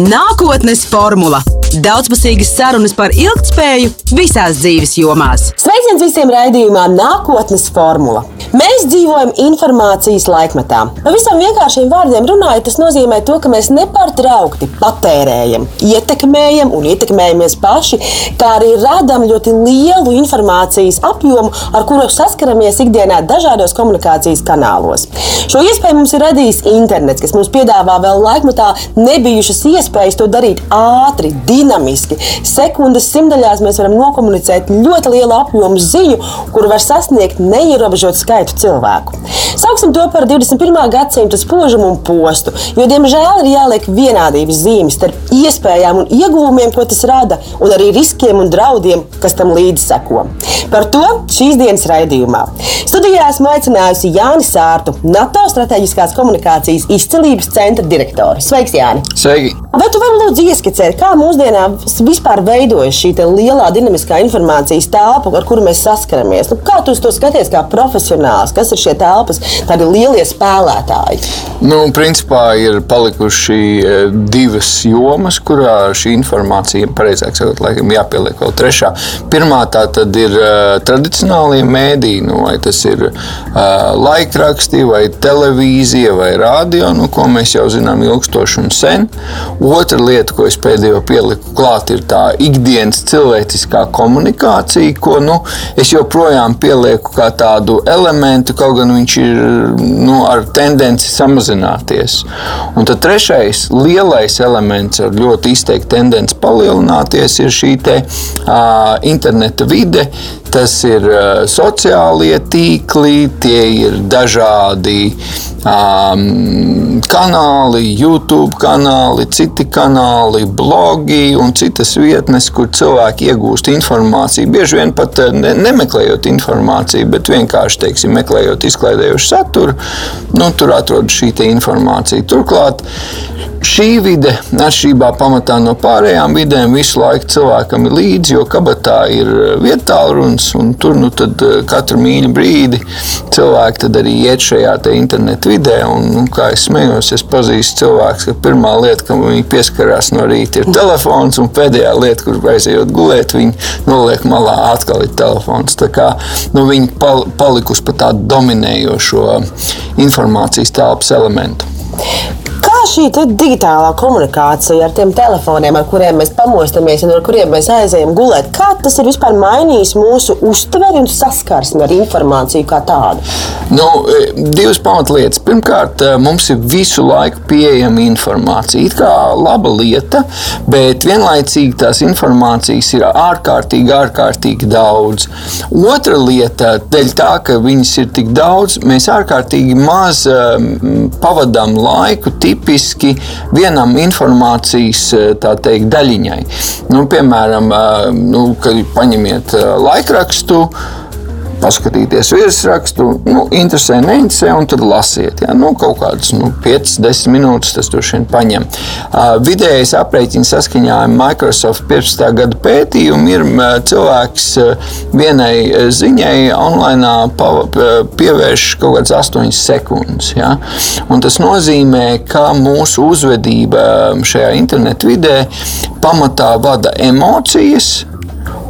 Nākotnes formula - daudzpusīgas sarunas par ilgspēju visās dzīves jomās. Sveiciens visiem raidījumā Nākotnes formula. Mēs dzīvojam informācijas laikmetā. Pavisam vienkāršiem vārdiem runājot, tas nozīmē to, ka mēs nepārtraukti patērējam, ietekmējam un ietekmējamies paši, kā arī radām ļoti lielu informācijas apjomu, ar kuru saskaramies ikdienā dažādos komunikācijas kanālos. Šo iespēju mums ir radījis internets, kas mums piedāvā vēl laikmetā nebijušas iespējas to darīt ātri, dinamiski. Sekundes simtaļās mēs varam nokomunicēt ļoti lielu apjomu ziņu, kuru var sasniegt neierobežot skaitu cilvēku. Sauksim to par 21. gadsimta spožumu un postu, jo, diemžēl, ir jāliek vienādības zīmes starp iespējām un ieguvumiem, ko tas rada, un arī riskiem un draudiem, kas tam līdzi seko. Par to šīs dienas raidījumā. Studijā esmu aicinājusi Jāni Sārtu, NATO strateģiskās komunikācijas izcelības centra direktoru. Sveiks, Jāni! Sveiki! Vai tu vari lūdzu ieskicēt, kā mūsdienās vispār veidojas šī lielā dinamiskā informācijas telpa, ar kuru mēs saskaramies? Nu, kā tu uz to skaties kā profesionāls? Kas ir šie telpas, tādi lielie spēlētāji? Nu, principā ir palikuši e, divas jomas, kurā šī informācija, pareizāk sakot, laikam jāpieliek vēl trešā. Pirmā tā tad ir uh, tradicionālie mēdīji, nu, vai tas ir uh, laikraksti, vai televīzija, vai radio, nu, ko mēs jau zinām ilgstoši un sen. Otra lieta, ko es pēdējo pieliku klāt, ir tā ikdienas cilvēciskā komunikācija, ko nu, es joprojām pielieku kā tādu elementu, kaut gan viņš ir nu, ar tendenci samazināties. Un tad trešais lielais elements ar ļoti izteiktu tendenci palielināties ir šī te, uh, interneta vide. Tas ir uh, sociālie tīkli, tie ir dažādi um, kanāli, YouTube kanāli, citi kanāli, blogi un citas vietnes, kur cilvēki iegūst informāciju. Bieži vien pat ne, nemeklējot informāciju, bet vienkārši teiksim, meklējot izklaidējošu saturu, nu, tur atrodas šī informācija. Turklāt šī vide, atšķirībā pamatā no pārējām vidēm, visu laiku cilvēkam ir līdzi, jo kabatā ir vietāluruns, un tur nu, katru mīļu brīdi cilvēki arī iet šajā internetu vidē. Un, nu, kā es smējos, es pazīstu cilvēku, ka pirmā lieta, kam viņi pieskarās no rīta, ir telefons, un pēdējā lieta, kur aizejot gulēt, viņi noliek malā atkal ir telefons. Tā kā, nu, viņi pal palikusi pa tādu dominējošo informācijas telpas elementu. Šī digitālā komunikācija ar tiem telefoniem, ar kuriem mēs pamostamies un ar kuriem mēs aizejam gulēt, kā tas ir vispār mainījis mūsu uztveri un saskarsmi ar informāciju kā tādu? Nu, divas pamatlietas. Pirmkārt, mums ir visu laiku pieejama informācija. It kā laba lieta, bet vienlaicīgi tās informācijas ir ārkārtīgi, ārkārtīgi daudz. Otra lieta, dēļ tā, ka viņas ir tik daudz, mēs ārkārtīgi maz um, pavadām laiku tipiski vienam informācijas teikt, daļiņai. Nu, piemēram, nu, kad paņemiet laikrakstu paskatīties virsrakstu, nu, interesē, neinteresē, un tad lasiet. Ja? Nu, kaut kādas nu, 5-10 minūtes tas droši vien paņem. Uh, vidējais aprēķins saskaņā ar Microsoft 15. gada pētījumu ir cilvēks vienai ziņai online pievērš kaut kādas 8 sekundes. Ja? Un tas nozīmē, ka mūsu uzvedība šajā internetu vidē pamatā vada emocijas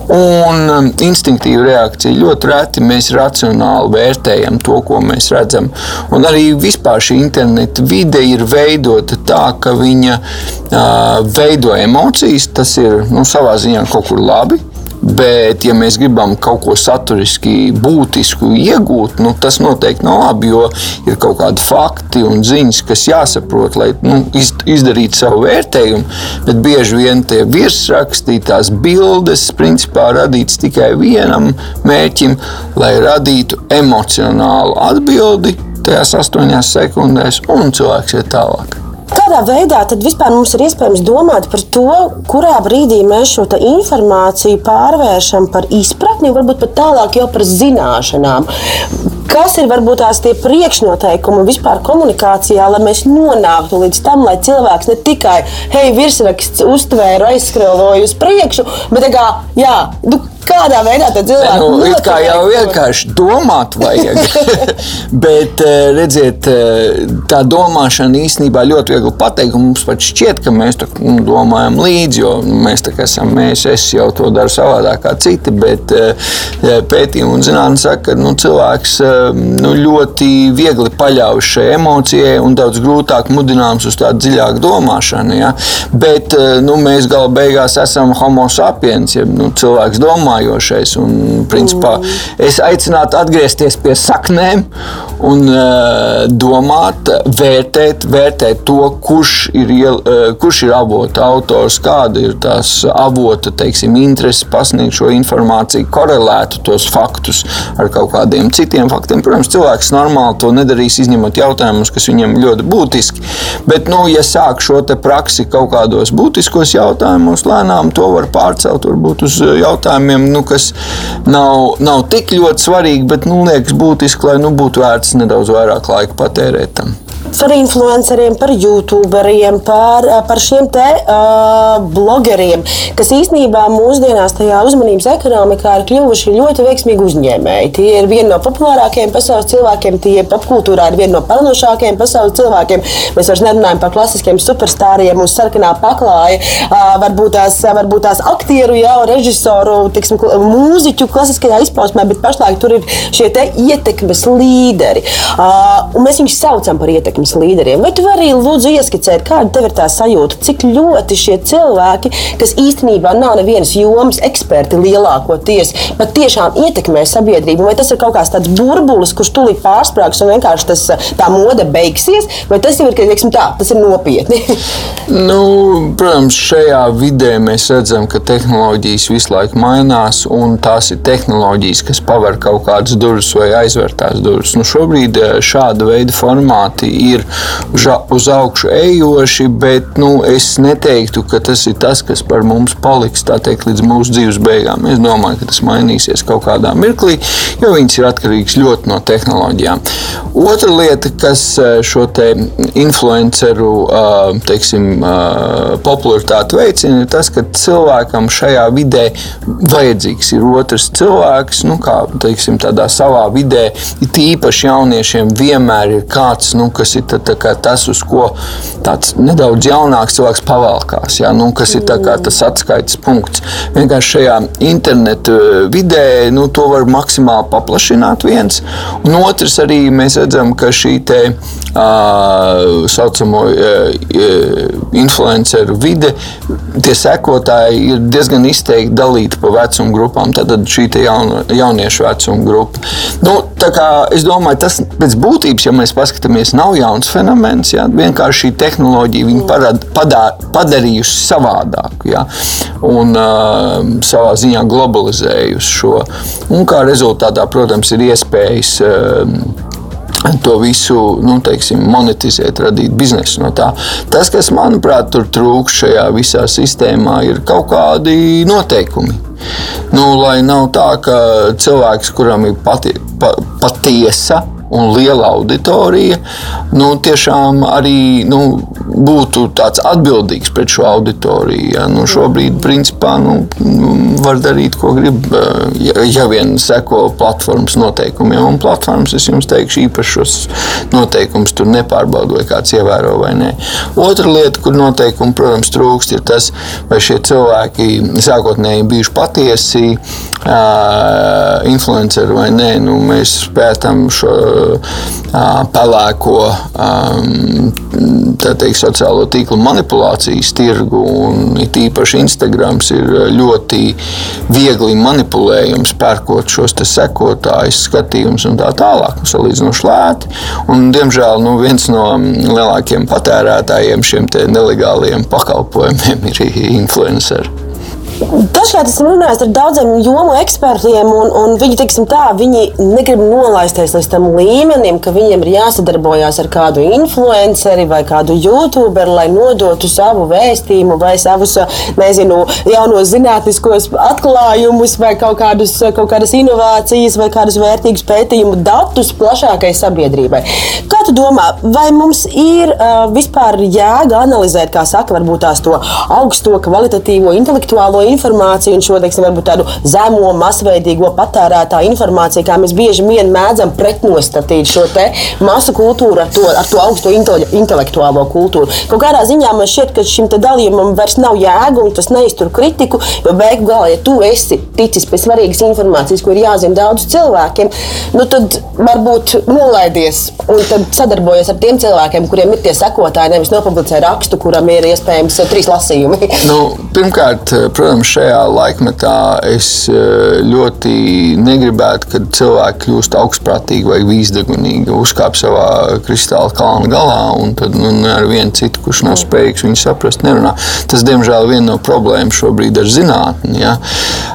un um, instinktīva reakcija. Ļoti reti mēs racionāli vērtējam to, ko mēs redzam. Un arī vispār šī interneta vide ir veidota tā, ka viņa uh, veido emocijas. Tas ir nu, savā ziņā kaut kur labi. Bet, ja mēs gribam kaut ko saturiski būtisku iegūt, nu, tas noteikti nav labi, jo ir kaut kādi fakti un ziņas, kas jāsaprot, lai nu, izdarītu savu vērtējumu. Bet bieži vien tie virsrakstī, tās bildes, principā radītas tikai vienam mērķim, lai radītu emocionālu atbildi tajās astoņās sekundēs, un cilvēks iet tālāk. Kādā veidā tad vispār mums ir iespējams domāt par to, kurā brīdī mēs šo informāciju pārvēršam par izpratni, varbūt pat tālāk jau par zināšanām? Kas ir varbūt tās tie priekšnoteikumi vispār komunikācijā, lai mēs nonāktu līdz tam, lai cilvēks ne tikai hei, virsraksts uztvēra, aizskriloju uz priekšu, bet kā, jā, nu, Kādā veidā tad cilvēku Nu, it kā jau motivēt? vienkārši domāt vajag. Bet, eh, redziet, eh, tā domāšana īstenībā ļoti viegli pateikt. Mums pat šķiet, ka mēs tā, nu, domājam līdzi, jo nu, mēs tā kā esam, mēs, es jau to daru savādāk kā citi. Bet eh, pētījumi un zinātnē saka, ka nu, cilvēks nu, ļoti viegli paļaujas šai emocijai un daudz grūtāk mudināms uz tādu dziļāku domāšanu. Ja? Bet nu, mēs gala beigās esam homo sapiens, ja nu, cilvēks domājošais. Un, principā, es aicinātu atgriezties pie saknēm un uh, domāt, vērtēt, vērtēt to, kurš ir, iel, uh, kurš ir avota autors, kāda ir tās avota teiksim, interese pasniegt šo informāciju, korelētu tos faktus ar kaut kādiem citiem faktiem. Protams, cilvēks normāli to nedarīs, izņemot jautājumus, kas viņam ļoti būtiski. Bet, nu, ja sāk šo praksi kaut kādos būtiskos jautājumos, lēnām to var pārcelt varbūt uz jautājumiem, nu, kas nav, nav tik ļoti svarīgi, bet nu, liekas būtiski, lai nu, būtu vērts nedaudz vairāk laika patērēt tam. Par influenceriem, par youtuberiem, par, par šiem te uh, blogeriem, kas īstenībā mūsdienās tajā uzmanības ekonomikā ir kļuvuši ļoti veiksmīgi uzņēmēji. Tie ir vieni no populārākajiem pasaules cilvēkiem, tie popkultūrā ir vieni no pelnošākajiem pasaules cilvēkiem. Mēs vairs nerunājam par klasiskiem superstāriem uz sarkanā paklāja, uh, varbūt tās, varbūt tās aktieru, jau režisoru, tiksim, mūziķu klasiskajā izpausmē, bet pašlaik tur ir šie te ietekmes līderi. Uh, un mēs viņus saucam par ietekmes līderiem. Vai tu vari lūdzu ieskicēt, kāda tev ir tā sajūta, cik ļoti šie cilvēki, kas īstenībā nav nevienas jomas eksperti lielākoties, bet tiešām ietekmē sabiedrību? Vai tas ir kaut kāds tāds burbulis, kurš tūlīt pārsprāgs un vienkārši tas, tā mode beigsies, vai tas jau ir, teiksim, tā, tas ir nopietni? Nu, protams, šajā vidē mēs redzam, ka tehnoloģijas visu laiku mainās, un tās ir tehnoloģijas, kas paver kaut kādas durvis vai aizver tās durvis. Nu, šobrīd eh, šāda veida formāti ir uz, augšu ejoši, bet nu, es neteiktu, ka tas ir tas, kas par mums paliks teikt, līdz mūsu dzīves beigām. Es domāju, ka tas mainīsies kaut kādā mirklī, jo viņas ir atkarīgas ļoti no tehnoloģijām. Otra lieta, kas eh, šo influenceru eh, teiksim, popularitāti veicina, ir tas, ka cilvēkam šajā vidē vajadzīgs ir otrs cilvēks. Nu, kā teiksim, savā vidē, it īpaši jauniešiem, vienmēr ir kāds, nu, kas ir tā, tā tas, uz ko tāds nedaudz jaunāks cilvēks pavalkās. Ja? Nu, kas ir tas atskaites punkts. Vienkārši šajā internetu vidē nu, to var maksimāli paplašināt viens. Un otrs arī mēs redzam, ka šī te, uh, saucamo influenceru vide, tie sekotāji ir diezgan izteikti dalīti pa vecuma grupām. Tad šī jauno, jauniešu vecuma grupa. Nu, es domāju, tas pēc būtības, ja mēs paskatāmies, nav jauns fenomens. Ja? Vienkārši šī tehnoloģija viņu parad, padā, padarījusi savādāku ja? un uh, savā ziņā globalizējusi šo. Un kā rezultātā, protams, ir iespējas. Uh, to visu nu, teiksim, monetizēt, radīt biznesu no tā. Tas, kas manuprāt tur trūkst šajā visā sistēmā, ir kaut kādi noteikumi. Nu, lai nav tā, ka cilvēks, kuram ir pati, pa, patiesa un liela auditorija, nu, tiešām arī nu, būtu tāds atbildīgs pret šo auditoriju. Ja? Nu, šobrīd, principā, nu, var darīt, ko grib, ja, ja vien seko platformas noteikumiem. Un platformas, es jums teikšu, īpaši šos noteikumus tur nepārbaudu, vai kāds ievēro vai nē. Otra lieta, kur noteikumi, protams, trūkst, ir tas, vai šie cilvēki sākotnēji bijuši patiesi uh, influenceri vai nē. Nu, mēs pētām šo pelēko teikt, sociālo tīklu manipulācijas tirgu. It īpaši Instagrams ir ļoti viegli manipulējams, pērkot šos sekotājus, skatījumus un tā tālāk. Salīdzinoši lēti. Un, diemžēl nu, viens no lielākajiem patērētājiem šiem nelegāliem pakalpojumiem ir influenceri. Dažkārt esmu runājis ar daudziem jomu ekspertiem, un, un viņi, teiksim, tā, viņi negrib nolaisties līdz tam līmenim, ka viņiem ir jāsadarbojas ar kādu influenceri vai kādu youtuberi, lai nodotu savu vēstījumu vai savus, nezinu, jaunos zinātniskos atklājumus vai kaut, kādus, kaut kādas inovācijas vai kādus vērtīgus pētījumu datus plašākai sabiedrībai. Kā tu domā, vai mums ir uh, vispār jēga analizēt, kā saka, varbūt tās to augsto kvalitatīvo intelektuālo informāciju un šo teiksim, tādu zemo, masveidīgo patērētāju informāciju, kā mēs bieži vien mēdzam pretnostatīt šo masu kultūru ar to, ar to augsto intelektuālo kultūru. Kaut kādā ziņā man šķiet, ka šim dalījumam vairs nav jēga un tas neiztur kritiku, jo beigu galā, ja tu esi ticis pie svarīgas informācijas, ko ir jāzina daudz cilvēkiem, nu tad varbūt nolaidies un sadarbojies ar tiem cilvēkiem, kuriem ir tie sekotāji, nevis nopublicē rakstu, kuram ir iespējams trīs lasījumi. nu, pirmkārt, protams, šajā laikmetā es eh, ļoti negribētu, kad cilvēki kļūst augstprātīgi vai vīzdegunīgi, uzkāp savā kristāla kalna galā un tad nu, ar vienu citu, kurš nav spējīgs viņu saprast, nerunā. Tas, diemžēl, ir viena no problēmām šobrīd ar zinātni. Ja?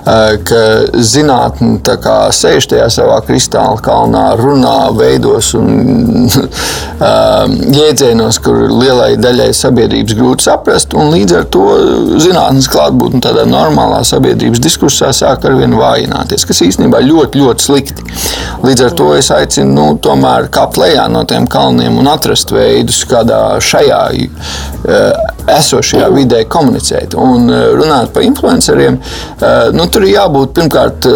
Eh, ka zinātne sēž tajā savā kristāla kalnā, runā veidos un um, jēdzienos, kur lielai daļai sabiedrības grūti saprast. Līdz ar to zinātnīs klātbūtne tādā normālā sabiedrības diskursā sāk ar vien vājināties, kas īstenībā ļoti, ļoti slikti. Līdz ar to es aicinu nu, tomēr kāpt lejā no tiem kalniem un atrast veidus, kādā šajā uh, esošajā vidē komunicēt. Un uh, runāt par influenceriem, uh, nu, tur ir jābūt pirmkārt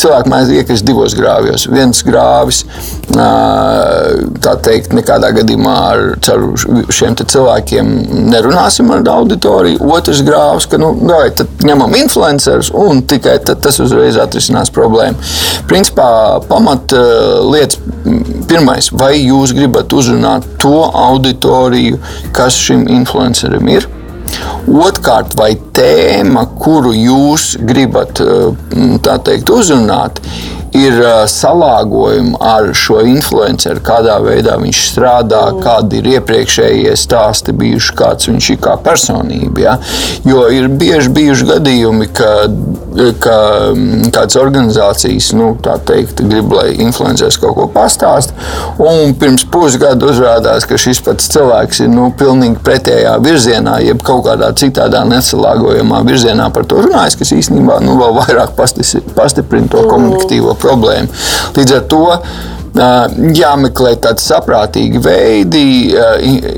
cilvēki mēdz iekrist divos grāvjos. Viens grāvis, tā teikt, nekādā gadījumā ar šiem cilvēkiem nerunāsim ar auditoriju. Otrs grāvs, ka nu, dai, ņemam influencerus un tikai tas uzreiz atrisinās problēmu. Principā pamat lietas pirmais, vai jūs gribat uzrunāt to auditoriju, kas šim influencerim ir? Otrkārt, vai tēma, kuru jūs gribat teikt, uzrunāt, ir salāgojumi ar šo influenceru, kādā veidā viņš strādā, mm. kādi ir iepriekšējie stāsti bijuši, kāds viņš ir kā personība. Ja? Jo ir bieži bijuši gadījumi, ka, ka kādas organizācijas nu, teikt, grib, lai influenceris kaut ko pastāst, un pirms pusgada uzrādās, ka šis pats cilvēks ir nu, pilnīgi pretējā virzienā, jeb kaut kādā citādā nesalāgojamā virzienā par to runājis, kas īstenībā nu, vēl vairāk pastiprina to mm. komunikatīvo problēma. Līdz ar to jāmeklē tādi saprātīgi veidi.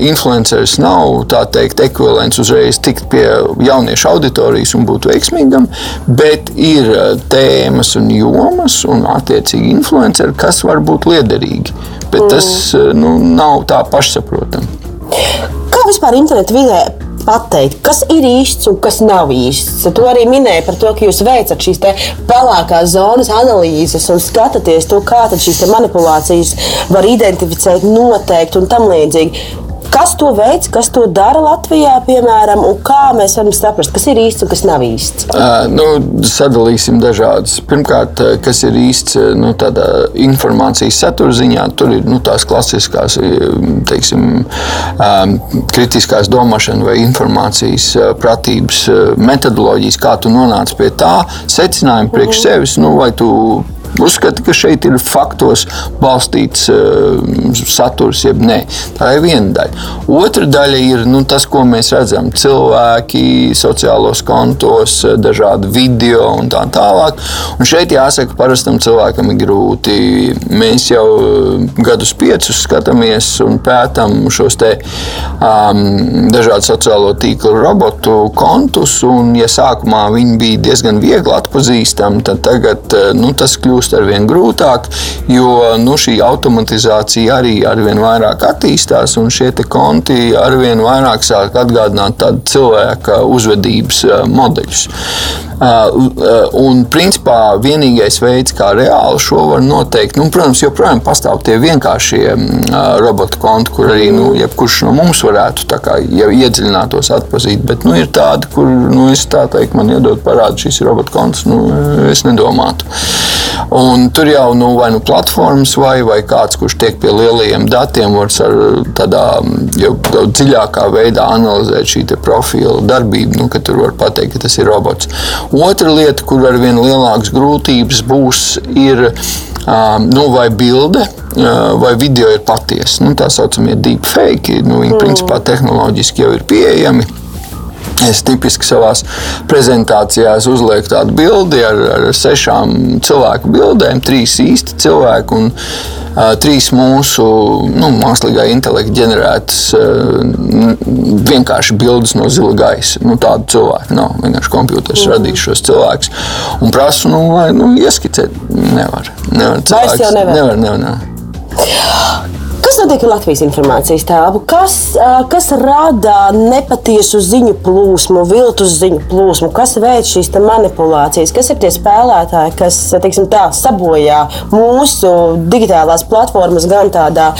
Influenceris nav teikt ekvivalents uzreiz tikt pie jauniešu auditorijas un būt veiksmīgam, bet ir tēmas un jomas un attiecīgi influenceri, kas var būt liederīgi. Bet tas nu, nav tā pašsaprotami. Kā vispār interneta vidē pateikt, kas ir īsts un kas nav īsts. Tu arī minēji par to, ka jūs veicat šīs pelēkās zonas analīzes un skatāties to, kā šīs manipulācijas var identificēt, noteikt un tam līdzīgi. Kas to veids, kas to dara Latvijā, piemēram, un kā mēs varam saprast, kas ir īsts un kas nav īsts? Uh, nu, sadalīsim dažādas. Pirmkārt, kas ir īsts nu, informācijas satura ziņā, tur ir nu, tās klasiskās, teiksim, um, kritiskās domāšanas vai informācijas pratības metodoloģijas, kā tu nonāc pie tā secinājuma priekš mhm. sevis, nu, vai tu uzskata, ka šeit ir faktos balstīts uh, saturs, jeb nē. Tā ir viena daļa. Otra daļa ir nu, tas, ko mēs redzam. Cilvēki, sociālos kontos, eh, dažādi video un tā tālāk. Un šeit jāsaka, parastam cilvēkam ir grūti. Mēs jau eh, gadus piecus skatāmies un pētām šos te um, dažādu sociālo tīklu robotu kontus. Un, ja sākumā viņi bija diezgan viegli atpazīstami, tad tagad nu, tas kļūst kļūst ar vien grūtāk, jo nu, šī automatizācija arī ar vien vairāk attīstās, un šie konti ar vien vairāk sāk atgādināt tādu cilvēka uzvedības eh, modeļus. Eh, eh, un, principā, vienīgais veids, kā reāli šo var noteikt, nu, protams, joprojām pastāv tie vienkāršie mm, robotu konti, kur arī nu, jebkurš no mums varētu kā, ja iedziļinātos atpazīt. Bet nu, ir tādi, kur nu, es tā teiktu, man iedod parādu šis robotu konts, nu, es nedomātu. Un tur jau nu, vai nu platformas, vai, vai kāds, kurš tiek pie lielajiem datiem, var tādā jau daudz dziļākā veidā analizēt šī profila darbību, nu, tur var pateikt, ka tas ir robots. Otra lieta, kur ar vien lielākas grūtības būs, ir nu, vai bilde vai video ir patiesa. Nu, tā saucamie deepfake, nu, viņi mm. principā tehnoloģiski jau ir pieejami. Es tipiski savā prezentācijā uzlieku tādu bildi ar, ar sešām cilvēku bildēm, trīs īsti cilvēki un uh, trīs mūsu nu, mākslīgā intelekta ģenerētas uh, vienkārši bildes no zila gaisa. Nu, tādu cilvēku nav. Vienkārši kompjuters mm. radīs šos cilvēkus un prasu, nu, vai nu, ieskicēt. Nevar. nevar Vairs jau nevar. nevar, nevar, nevar. Kas notiek ar Latvijas informācijas telpu? Kas, kas rada nepatiesu ziņu plūsmu, viltus ziņu plūsmu, kas veic šīs manipulācijas, kas ir tie spēlētāji, kas teiksim, tā, sabojā mūsu digitālās platformas gan tādā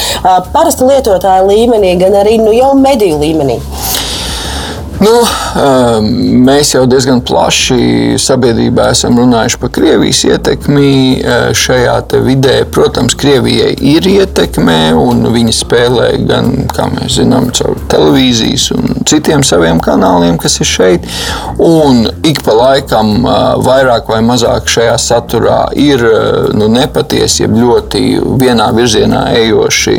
parasta lietotāja līmenī, gan arī nu, jau mediju līmenī? Nu, ehm, mēs jau diezgan plaši sabiedrībā esam runājuši par Krievijas ietekmi eh, šajā vidē. Protams, Krievijai ir ietekme, un viņi spēlē gan, kā mēs zinām, caur televīzijas un citiem saviem kanāliem, kas ir šeit. Un ik pa laikam vairāk vai mazāk šajā saturā ir nu, nepatiesi, jeb ļoti vienā virzienā ejoši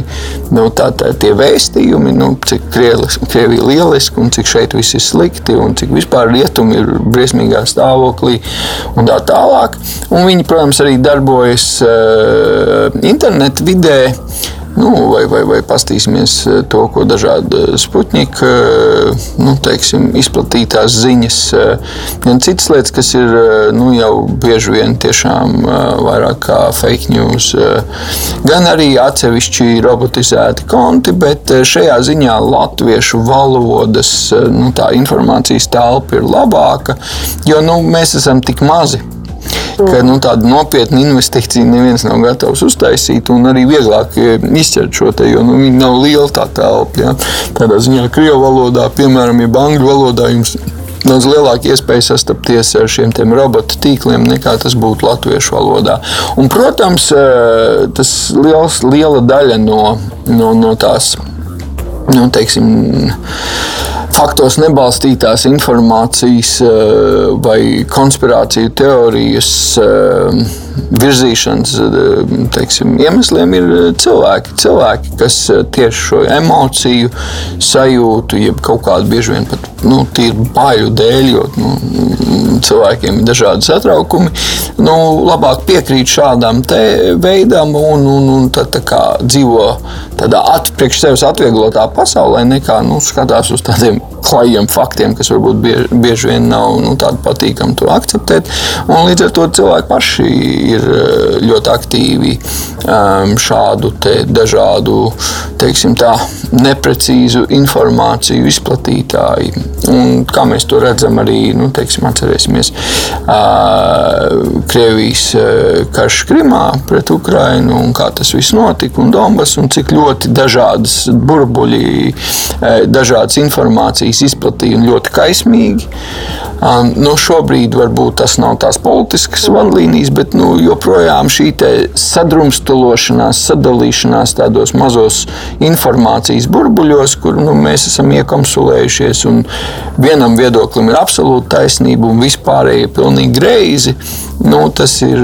nu, tā, tā, tie vēstījumi, nu, cik Krievija ir lieliski un cik šeit viss ir slikti un cik vispār rietumi ir briesmīgā stāvoklī un tā tālāk. Un viņi, protams, arī darbojas uh, internetu vidē. Nu, vai, vai, vai pastīsimies eh, to, ko dažādi sputņiki, eh, nu, teiksim, izplatītās ziņas, gan citas lietas, kas ir nu, jau bieži vien tiešām vairāk kā fake news, gan arī atsevišķi robotizēti konti, bet šajā ziņā latviešu valodas nu, informācijas telpa ir labāka, jo nu, mēs esam tik mazi ka nu, tādu nopietnu investīciju neviens nav gatavs uztaisīt, un arī vieglāk izķert šo te, jo nu, viņi nav liela tā telpa. Ja. Tādā ziņā, krievu valodā, piemēram, ja angļu valodā jums daudz lielāka iespēja sastapties ar šiem robotu tīkliem nekā tas būtu latviešu valodā. Un, protams, eh, tas liels, liela daļa no, no, no tās. Nu, teiksim, faktos nebalstītās informācijas eh, vai konspirāciju teorijas eh, virzīšanas eh, teiksim, iemesliem ir cilvēki. Cilvēki, kas tieši šo emociju sajūtu, jeb kaut kādu bieži vien pat nu, tīru baiļu dēļ, jo nu, cilvēkiem ir dažādi satraukumi, nu, labāk piekrīt šādam veidam un, un, un tad, tā kā dzīvo tādā at, priekš sevis atvieglotā pasaulē, nekā nu, skatās uz tādiem klajiem faktiem, kas varbūt bieži, bieži vien nav nu, tādi patīkami to akceptēt. Un līdz ar to cilvēki paši ir eh, ļoti aktīvi um, šādu dažādu, teiksim tā, neprecīzu informāciju izplatītāji. Un, kā mēs to redzam, arī nu, teiksim, atcerēsimies uh, Krievijas karš Krimā pret Ukrainu un kā tas viss notika un Donbass un cik ļoti dažādas burbuļi, dažādas informācijas izplatīja un ļoti kaismīgi. Nu, šobrīd varbūt tas nav tās politiskas vadlīnijas, bet nu, joprojām šī sadrumstalošanās, sadalīšanās tādos mazos informācijas burbuļos, kur nu, mēs esam iekamsulējušies. Vienam viedoklim ir absolūta taisnība, un vispārējie ir pilnīgi greizi. Nu, tas ir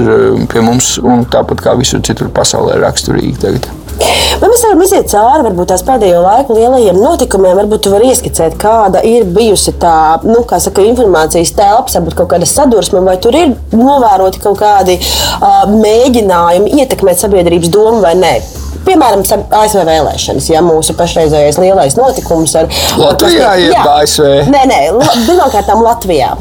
pie mums, un tāpat kā visur citur pasaulē, raksturīgi tagad. Vai mēs varam iziet cauri varbūt tās pēdējo laiku lielajiem notikumiem? Varbūt jūs varat ieskicēt, kāda ir bijusi tā nu, saka, informācijas telpa, varbūt kaut kāda sadursme, vai tur ir novēroti kaut kādi uh, mēģinājumi ietekmēt sabiedrības domu vai nē. Piemēram, ASV vēlēšanas, ja mūsu pašreizējais lielais notikums ar Latvijā ir ASV. Nē, nē, pirmkārt, Latvijā.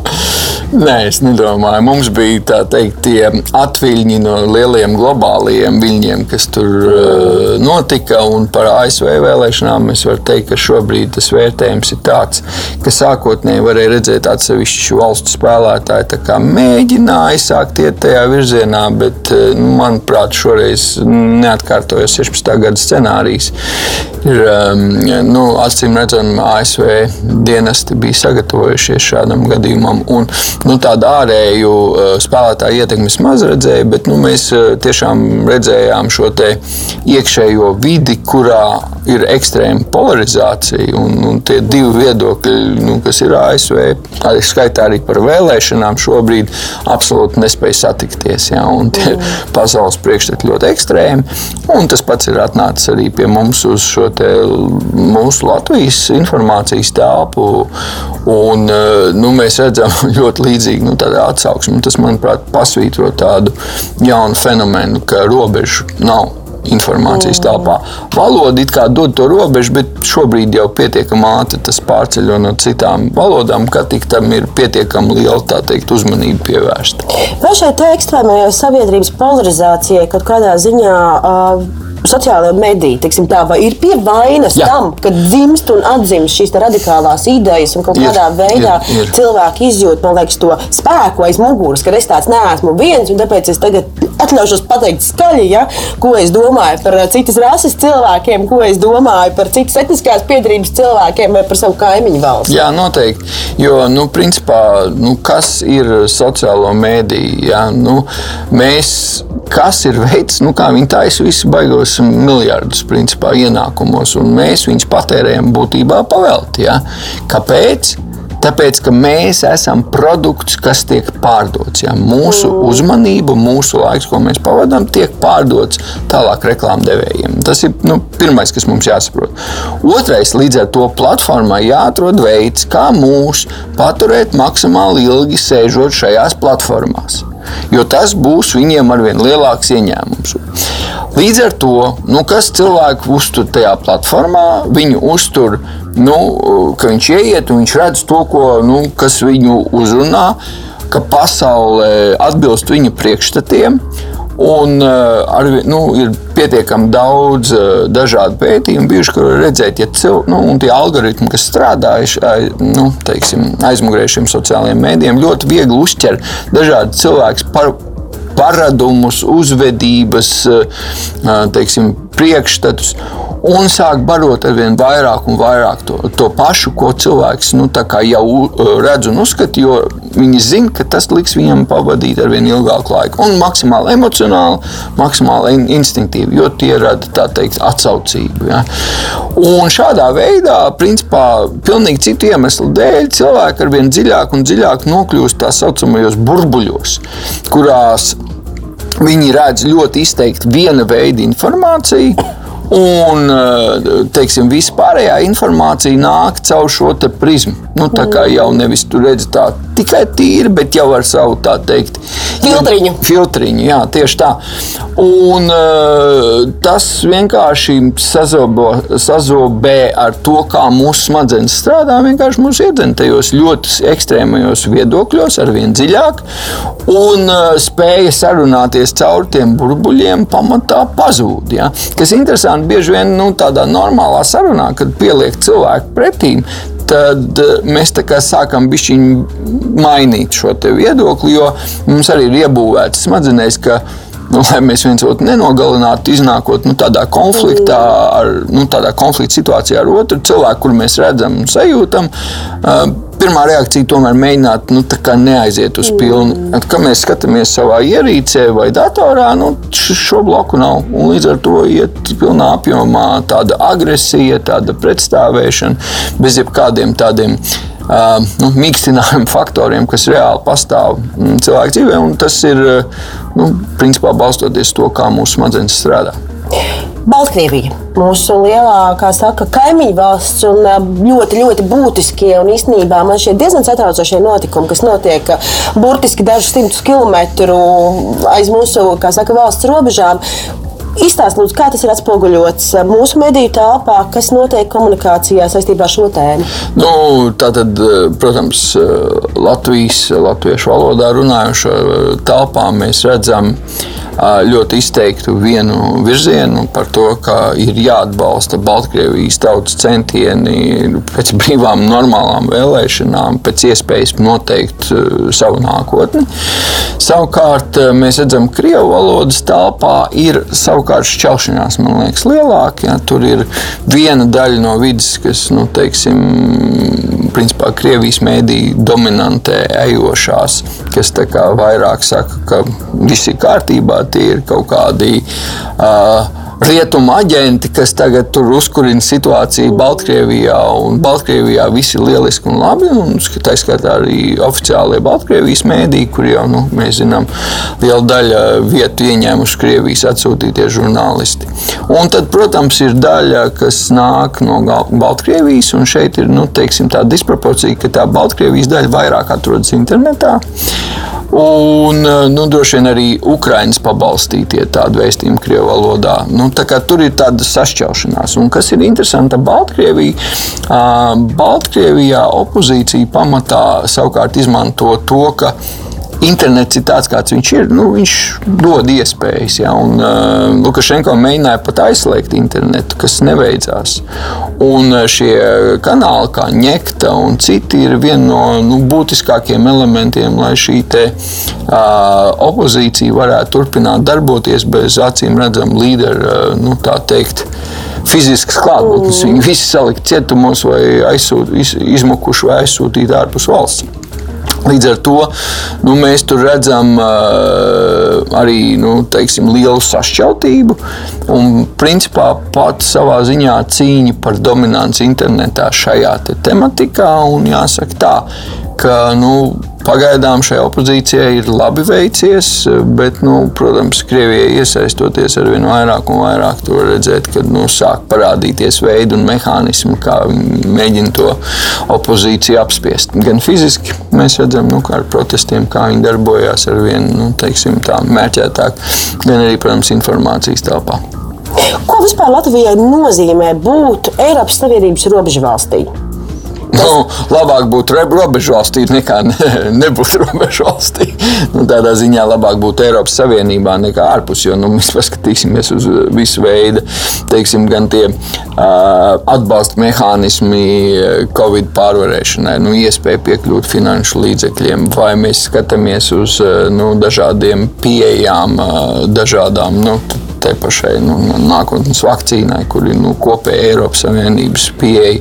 Nē, es nedomāju. Mums bija tā teikt, tie atviļņi no lieliem globālajiem viļņiem, kas tur uh, notika. Un par ASV vēlēšanām es varu teikt, ka šobrīd tas vērtējums ir tāds, ka sākotnēji varēja redzēt atsevišķu valstu spēlētāju mēģināja sākt iet tajā virzienā, bet, uh, nu, manuprāt, šoreiz neatkārtojas 16. gada scenārijs. Ir, um, nu, acīm redzam, ASV dienesti bija sagatavojušies šādam gadījumam. Un, nu, tādu ārēju uh, spēlētāju ietekmes maz redzēja, bet nu, mēs uh, tiešām redzējām šo iekšējo vidi, kurā ir ekstrēma polarizācija. Un, un tie divi viedokļi, nu, kas ir ASV, arī skaitā arī par vēlēšanām, šobrīd absolūti nespēj satikties. Ja, tie mm. pasaules priekšstati ļoti ekstrēmi. Un tas pats ir atnācis arī pie mums uz šo mūsu Latvijas informācijas telpu. Un, uh, nu, mēs redzam ļoti līdzīgu nu, atsauksmi. Tas, manuprāt, pasvītro tādu jaunu fenomenu, ka robežu nav informācijas telpā. Valoda it kā dod to robežu, bet šobrīd jau pietiekami ātri tas pārceļo no citām valodām, ka tik tam ir pietiekami liela teikt, uzmanība pievērsta. Vai šai ekstrēmajai sabiedrības polarizācijai kaut kādā ziņā uh, sociālajā medijā, teiksim, tā, vai ir pie vainas Jā. tam, ka dzimst un atzimst šīs radikālās idejas un kaut ir, kādā veidā ir, ir. cilvēki izjūt liekas, to spēku aiz muguras, ka es tāds neesmu viens, un tāpēc es tagad atļaušos pateikt skaļi, ja, ko es domāju par citas rases cilvēkiem, ko es domāju par citas etniskās piedarības cilvēkiem vai par savu kaimiņu valsti. Jā, noteikti. Jo, nu, principā, nu, kas ir sociālo mēdīju? Ja? Nu, mēs, kas ir veids, nu, kā viņi taisa visu baigos divus miljardus principā, ienākumos, un mēs viņus patērējam būtībā pavelti. Ja? Kāpēc? Tāpēc, ka mēs esam produkts, kas tiek pārdots. Ja? Mūsu uzmanība, mūsu laiks, ko mēs pavadām, tiek pārdots tālāk reklāmdevējiem. Tas ir nu, pirmais, kas mums jāsaprot. Otrais, līdz ar to platformai jāatrod veids, kā mūs paturēt maksimāli ilgi sēžot šajās platformās jo tas būs viņiem ar vien lielāks ieņēmums. Līdz ar to, nu, kas cilvēku uztur tajā platformā, viņu uztur, nu, ka viņš ieiet un viņš redz to, ko, nu, kas viņu uzrunā, ka pasaule atbilst viņa priekšstatiem. Un uh, ar, nu, ir pietiekami daudz uh, dažādu pētījumu, bijuši, kur redzēt, ja cil, nu, tie algoritmi, kas strādājuši nu, teiksim, aizmugurē šiem sociālajiem mēdījiem, ļoti viegli uzķer dažādu cilvēku par, paradumus, uzvedības, uh, teiksim, priekšstatus un sāk barot ar vien vairāk un vairāk to, to pašu, ko cilvēks nu, jau redz un uzskata, jo viņi zina, ka tas liks viņam pavadīt ar vien ilgāku laiku. Un maksimāli emocionāli, maksimāli instinktīvi, jo tie rada tā teikt atsaucību. Ja. Un šādā veidā, principā, pilnīgi citu iemeslu dēļ, cilvēki ar vien dziļāk un dziļāk nokļūst tā saucamajos burbuļos, kurās viņi redz ļoti izteikti viena veida informāciju Un eh, teiksim, vispārējā informācija nāk caur šo prizmu. Nu, tā kā jau nevis tur redz tā tikai tīri, bet jau ar savu tā teikt filtriņu. filtriņu jā, tieši tā. Un uh, tas vienkārši sazobo, sazobē ar to, kā mūsu smadzenes strādā. Vienkārši mūs iedzen tajos ļoti ekstrēmajos viedokļos, ar vien dziļāk, un uh, spēja sarunāties caur tiem burbuļiem pamatā pazūd. Ja? Kas interesanti, bieži vien nu, tādā normālā sarunā, kad pieliek cilvēku pretīm, tad eh, mēs sākam mainīt šo viedokli, jo mums arī ir iebūvēts smadzenēs, ka nu, mēs viens otru nenogalinātu, iznākot nu, tādā konfliktā, ar, nu, tādā konflikta situācijā ar otru cilvēku, kur mēs redzam un sajūtam. Uh, pirmā reakcija tomēr mēģināt nu, neaiziet uz pilnu. Mm. Kad mēs skatāmies savā ierīcē vai datorā, nu, šo bloku nav. Un līdz ar to iet pilnā apjomā tāda agresija, tāda pretstāvēšana bez jebkādiem tādiem. Uh, nu, mīkstinājumu faktoriem, kas reāli pastāv mm, cilvēku dzīvē, un tas ir nu, principā balstoties to, kā mūsu smadzenes strādā. Baltkrievija. Mūsu lielākā saka, kaimiņu valsts un ļoti, ļoti būtiskie un īstenībā man šie diezgan satraucošie notikumi, kas notiek burtiski dažus simtus kilometru aiz mūsu saka, valsts robežām. Izstāstiet, lūdzu, kā tas ir atspoguļots mūsu mediju telpā, kas notiek komunikācijā saistībā ar šo tēmu? Nu, tātad, protams, Latvijas, latviešu valodā runājošo telpā mēs redzam, ka ļoti izteiktu vienu virzienu par to, ka ir jāatbalsta Baltkrievijas tautas centieni pēc brīvām, normālām vēlēšanām, pēc iespējas noteikt savu nākotni. Savukārt mēs redzam, ka Krievijas valodas telpā ir savukārt šķelšanās, man liekas, lielāka. Ja? Tur ir viena daļa no vidas, kas, nu, teiksim, principā Krievijas mēdī dominantē ejošās, kas vairāk saka, ka viss ir kārtībā, tie ir kaut kādi. Uh, rietumu aģenti, kas tagad tur uzkurina situāciju Baltkrievijā. Baltkrievijā viss ir lieliski un labi. Un tā skaitā arī oficiālie Baltkrievijas mēdīji, kur jau nu, mēs zinām, liela daļa vietu ieņēmuši Krievijas atsūtītie žurnālisti. Un tad, protams, ir daļa, kas nāk no Baltkrievijas, un šeit ir nu, teiksim, tā disproporcija, ka tā Baltkrievijas daļa vairāk atrodas internetā. Un nu, droši vien arī Ukraiņas pabalstītie tādu vēstījumu Krievijas valodā. Nu, tur ir tāda sašķelšanās. Un kas ir interesanti, Baltkrievija, Baltkrievijā opozīcija pamatā savukārt izmanto to, ka internets ir tāds, kāds viņš ir. Nu, viņš dod iespējas. Ja, un, uh, Lukašenko mēģināja pat aizslēgt internetu, kas neveicās. Un uh, šie kanāli, kā Ņekta un citi, ir viena no nu, būtiskākajiem elementiem, lai šī te, uh, opozīcija varētu turpināt darboties bez acīm redzama līdera, uh, nu, tā teikt fiziskas klātbūtnes. Viņi visi salikt cietumos vai aizsūt, iz, izmukuši vai aizsūtīti ārpus valsts. Līdz ar to nu, mēs tur redzam uh, arī nu, teiksim, lielu sašķeltību. Un, principā, pat savā ziņā cīņa par dominanci internetā šajā te tematikā. Un jāsaka tā, ka nu, Pagaidām šai opozīcijai ir labi veicies, bet, nu, protams, Krievijai iesaistoties ar vien vairāk un vairāk, to redzēt, ka nu, sāk parādīties veidi un mehānismi, kā viņi mēģina to opozīciju apspiest. Gan fiziski mēs redzam, nu, kā ar protestiem, kā viņi darbojās ar vien nu, teiksim, tā, mērķētāk, gan arī, protams, informācijas telpā. Ko vispār Latvijai nozīmē būt Eiropas Savienības robežu valstī? Nu, labāk būt robežu valstī nekā ne, nebūt robežu valstī. Nu, tādā ziņā labāk būt Eiropas Savienībā nekā ārpus. Jo nu, mēs paskatīsimies uz visu veidu, teiksim, gan tie uh, atbalsta mehānismi Covid pārvarēšanai, nu, iespēja piekļūt finanšu līdzekļiem, vai mēs skatāmies uz nu, dažādiem pieejām, dažādām. Nu, tai pašai nu, nākotnes vakcīnai, kur ir nu, kopēja Eiropas Savienības pieeja,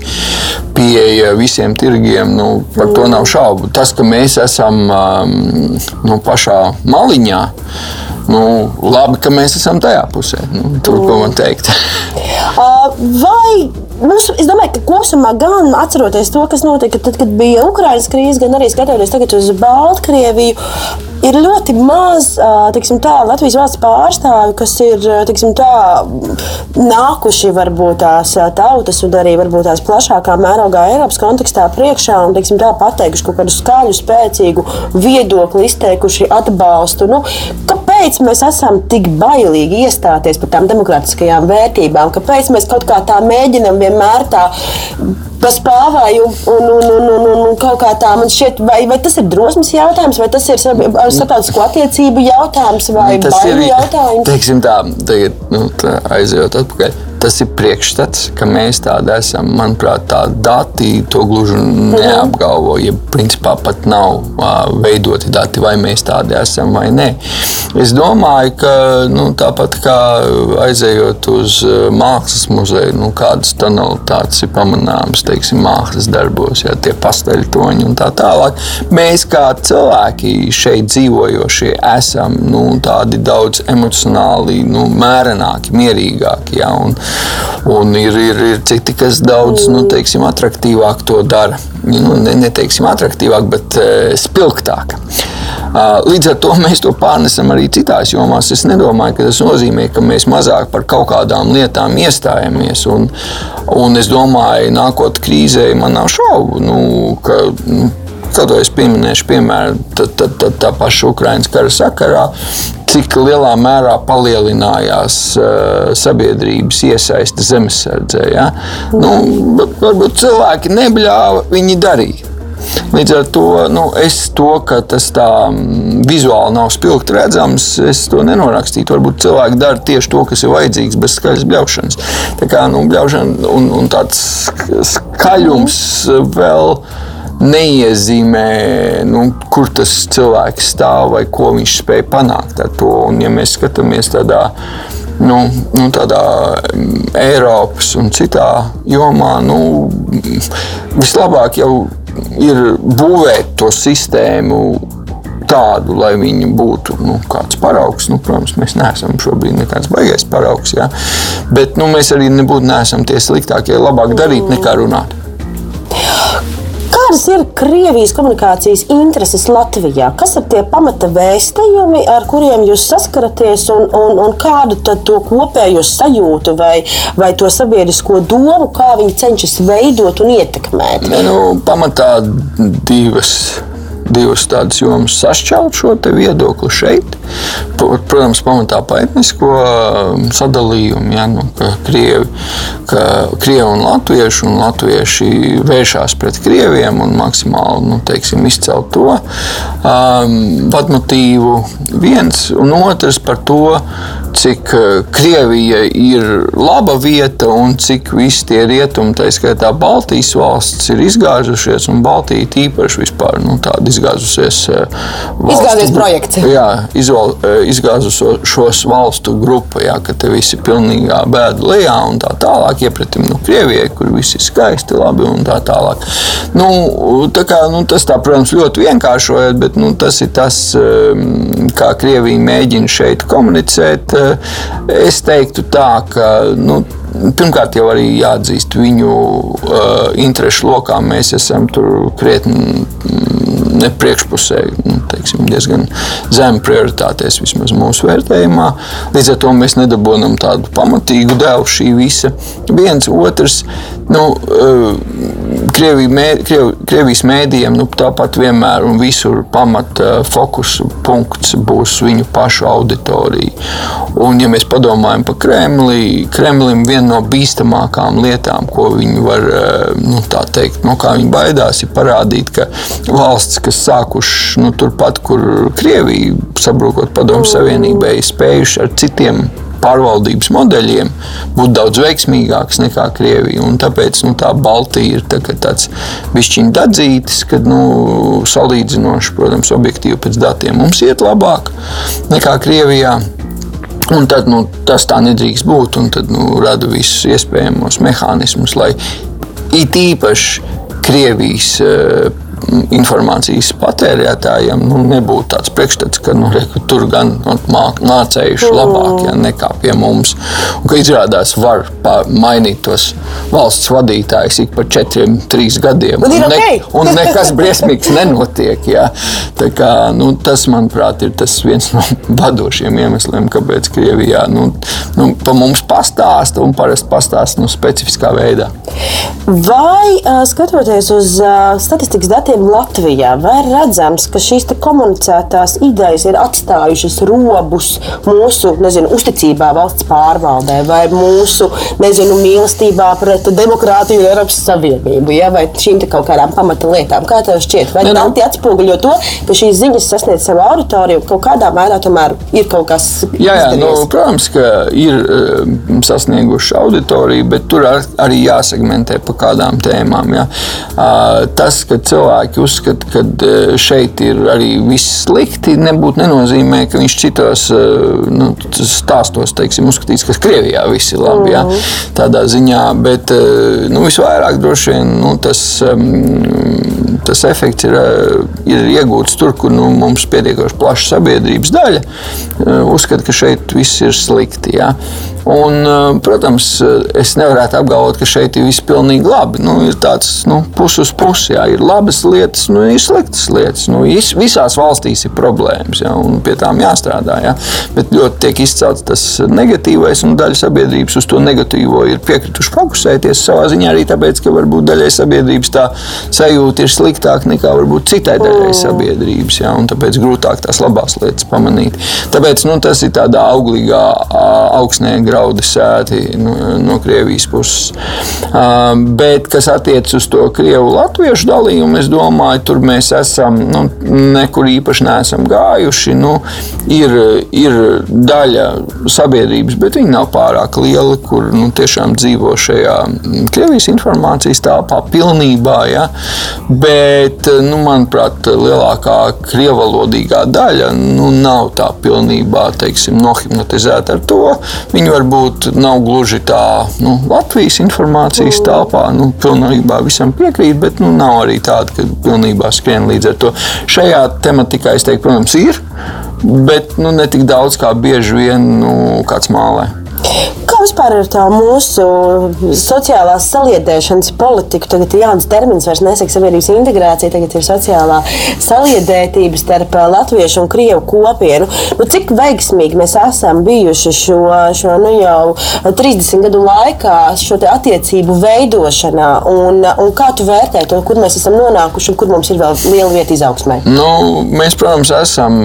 pieeja visiem tirgiem. Nu, par to nav šaubu. Tas, ka mēs esam um, nu, pašā maliņā, nu, labi, ka mēs esam tajā pusē. Nu, tur, ko man teikt. Vai Mums, es domāju, ka kopumā gan atceroties to, kas notika tad, kad bija Ukraiņas krīze, gan arī skatoties uz Baltkrieviju, ir ļoti maz tiksim, tā, Latvijas valsts pārstāvju, kas ir tiksim, tā, nākuši varbūt tās tautas un arī varbūt tās plašākā mērogā Eiropas kontekstā priekšā un tiksim, tā, pateikuši kaut kādu skaļu, spēcīgu viedokli, izteikuši atbalstu. Nu, kāpēc mēs esam tik bailīgi iestāties par tām demokrātiskajām vērtībām? Kāpēc mēs kaut kā tā mēģinam vienmēr tā paspāvēju un, un, un, un, un, un kaut kā tā man šķiet, vai, vai tas ir drosmes jautājums, vai tas ir starptautisko attiecību jautājums, vai nu, bailu jautājums? Teiksim tā, tagad nu, tā aizejot atpakaļ tas ir priekšstats, ka mēs tādi esam. Manuprāt, tā dati to gluži neapgalvo. Ja principā pat nav uh, veidoti dati, vai mēs tādi esam vai nē. Es domāju, ka nu, tāpat kā aizejot uz mākslas muzeju, nu, kādas tonalitātes ir pamanāmas teiksim, mākslas darbos, ja tie pasteļtoņi un tā tālāk. Mēs kā cilvēki šeit dzīvojošie esam nu, tādi daudz emocionāli nu, mērenāki, mierīgāki. Ja, un, Un ir, ir, ir citi, kas daudz nu, teiksim, attraktīvāk to dara. Nu, ne, neteiksim attraktīvāk, bet uh, spilgtāk. Uh, līdz ar to mēs to pārnesam arī citās jomās. Es nedomāju, ka tas nozīmē, ka mēs mazāk par kaut kādām lietām iestājamies. Un, un es domāju, nākotnē krīzē man nav šaubu, nu, ka. Nu, Kaut ko es pieminēšu, piemēram, tā, tā, tā, tā paša Ukraiņas kara sakarā cik lielā mērā palielinājās uh, sabiedrības iesaiste zemesardzē. Ja? Nu, varbūt cilvēki nebļāva, viņi darīja. Līdz ar to nu, es to, ka tas tā mm, vizuāli nav spilgti redzams, es to nenorakstītu. Varbūt cilvēki dara tieši to, kas ir vajadzīgs, bez skaļas bļaušanas. Tā kā nu, bļaušana un, un tāds skaļums vēl neiezīmē, nu, kur tas cilvēks stāv vai ko viņš spēj panākt ar to. Un, ja mēs skatāmies tādā, nu, nu, tādā mm, Eiropas un citā jomā, nu, vislabāk jau ir būvēt to sistēmu tādu, lai viņi būtu nu, kāds paraugs. Nu, protams, mēs neesam šobrīd nekāds baigais paraugs, ja? bet nu, mēs arī nebūtu tie sliktākie. Labāk darīt nekā runāt. Kādas ir Krievijas komunikācijas intereses Latvijā? Kas ir tie pamata vēstījumi, ar kuriem jūs saskaraties, un, un, un kādu to kopējo sajūtu vai, vai to sabiedrisko domu, kā viņi cenšas veidot un ietekmēt? Nu, pamatā divas divas tādas jomas sašķelt šo viedokli šeit. Protams, pamatā pa etnisko um, sadalījumu, ja, nu, ka, krievi, ka krievi un latvieši un latvieši vēršās pret krieviem un maksimāli nu, teiksim, izcelt to um, vadmotīvu viens un otrs par to, cik uh, Krievija ir laba vieta un cik visi tie rietumi, tā skaitā Baltijas valsts, ir izgāzušies. Baltija tīpaši vispār nu, tāda izgāzusies. Uh, Izgāzies projekts. Jā, izval, uh, izgāzušos valstu grupa, jā, ka te visi pilnīgā bēda lejā un tā tālāk, iepratim no Krievijai, kur viss ir skaisti, labi un tā tālāk. Nu, tā kā, nu, tas, tā, protams, ļoti vienkāršojot, bet nu, tas ir tas, um, kā Krievija mēģina šeit komunicēt Es teiktu tā, ka nu, pirmkārt jau arī jāatzīst viņu uh, interešu lokā. Mēs esam krietni ne priekšpusē, teiksim, diezgan zemu prioritātēs, vismaz mūsu vērtējumā. Līdz ar to mēs nedabūjam tādu pamatīgu devu šī visa. Viens otrs, nu, Krievija, mē, Kriev, Krievijas mēdījiem nu, tāpat vienmēr un visur pamata fokusu punkts būs viņu pašu auditorija. Un, ja mēs padomājam par Kremli, Kremlim viena no bīstamākām lietām, ko viņi var, nu, tā teikt, no kā viņi baidās, ir parādīt, ka valsts, kas sākuši nu, turpat, kur Krievija, sabrukot Padomu Savienībai, spējuši ar citiem pārvaldības modeļiem būt daudz veiksmīgāks nekā Krievija. Un tāpēc nu, tā Baltija ir tā, tāds bišķiņa dadzītis, kad nu, salīdzinoši, protams, objektīvi pēc datiem mums iet labāk nekā Krievijā. Un tad, nu, tas tā nedrīkst būt. Tad nu, rada visus iespējamos mehānismus, lai it īpaši Krievijas uh, informācijas patērētājiem nu, nebūtu tāds priekšstats, ka nu, re, tur gan nu, mācējuši labāk ja, nekā pie mums. Un, izrādās, var mainīt tos valsts vadītājus ik pa četriem, trīs gadiem. Un, ne, un nekas briesmīgs nenotiek. Ja. Tā kā, nu, tas, manuprāt, ir tas viens no vadošiem iemesliem, kāpēc Krievijā nu, nu, pa mums pastāsta un parasti pastāsta nu, specifiskā veidā. Vai skatoties uz statistikas datiem? Datiem Latvijā, vai ir redzams, ka šīs komunicētās idejas ir atstājušas robus mūsu nezinu, uzticībā valsts pārvaldē vai mūsu nezinu, mīlestībā pret demokrātiju un Eiropas Savienību, ja? vai šīm kaut kādām pamata lietām? Kā tev šķiet? Vai tas atspoguļo to, ka šīs ziņas sasniedz savu auditoriju, kaut kādā mērā tomēr ir kaut kas jā, jā, nu, protams, ka ir uh, sasnieguši auditoriju, bet tur ar, arī jāsegmentē pa kādām tēmām. Ja? Uh, tas, ka cilvēki cilvēki uzskata, ka e, šeit ir arī viss slikti, nebūtu nenozīmē, ka viņš citos e, nu, stāstos teiksim, uzskatīs, ka Krievijā viss ir labi. Jā, mhm. tādā ziņā, bet e, nu, visvairāk droši vien nu, tas, tas efekts ir, ir iegūts tur, kur nu, mums pietiekoši plaša sabiedrības daļa. Uzskata, ka šeit viss ir slikti. Jā. Un, protams, es nevaru apgalvot, ka šeit ir viss pilnīgi labi. Nu, ir tāds nu, pusi uz pusi, jā, ir labas lietas, nu, ir sliktas lietas. Nu, visās valstīs ir problēmas, ja, un pie tām jāstrādā. Ja. Bet ļoti tiek izcelts tas negatīvais, un daļa sabiedrības uz to negatīvo ir piekrituši fokusēties savā ziņā arī tāpēc, ka varbūt daļai sabiedrības tā sajūta ir sliktāka nekā varbūt citai daļai mm. sabiedrības, ja, un tāpēc grūtāk tās labās lietas pamanīt. Tāpēc nu, tas ir tādā auglīgā augsnē graudi sēti no, no Krievijas puses. Bet, kas attiecas uz to Krievu-Latviešu dalījumu, es domāju, tur mēs esam nu, nekur īpaši neesam gājuši. Nu, ir, ir daļa sabiedrības, bet viņi nav pārāk liela, kur nu, tiešām dzīvo šajā Krievijas informācijas telpā pilnībā. Ja? Bet, nu, manuprāt, lielākā krievalodīgā daļa nu, nav tā pilnībā teiksim, nohipnotizēta ar to. Viņi varbūt nav gluži tā nu, Latvijas informācijas telpā, nu, pilnībā visam piekrīt, bet nu, nav arī tāda, ka pilnībā skrien līdz ar to. Šajā tematikā es teiktu, protams, ir, bet nu, ne tik daudz kā bieži vien nu, kāds mālē. Kā vispār ir tā mūsu sociālās saliedēšanas politika? Tagad ir jauns termins, vairs nesaka sabiedrības integrācija, tagad ir sociālā saliedētība starp latviešu un krievu kopienu. Nu, cik veiksmīgi mēs esam bijuši šo, šo nu, jau 30 gadu laikā, šo attiecību veidošanā, un, un kā tu vērtē to, kur mēs esam nonākuši un kur mums ir vēl liela vieta izaugsmē? Nu, mēs, protams, esam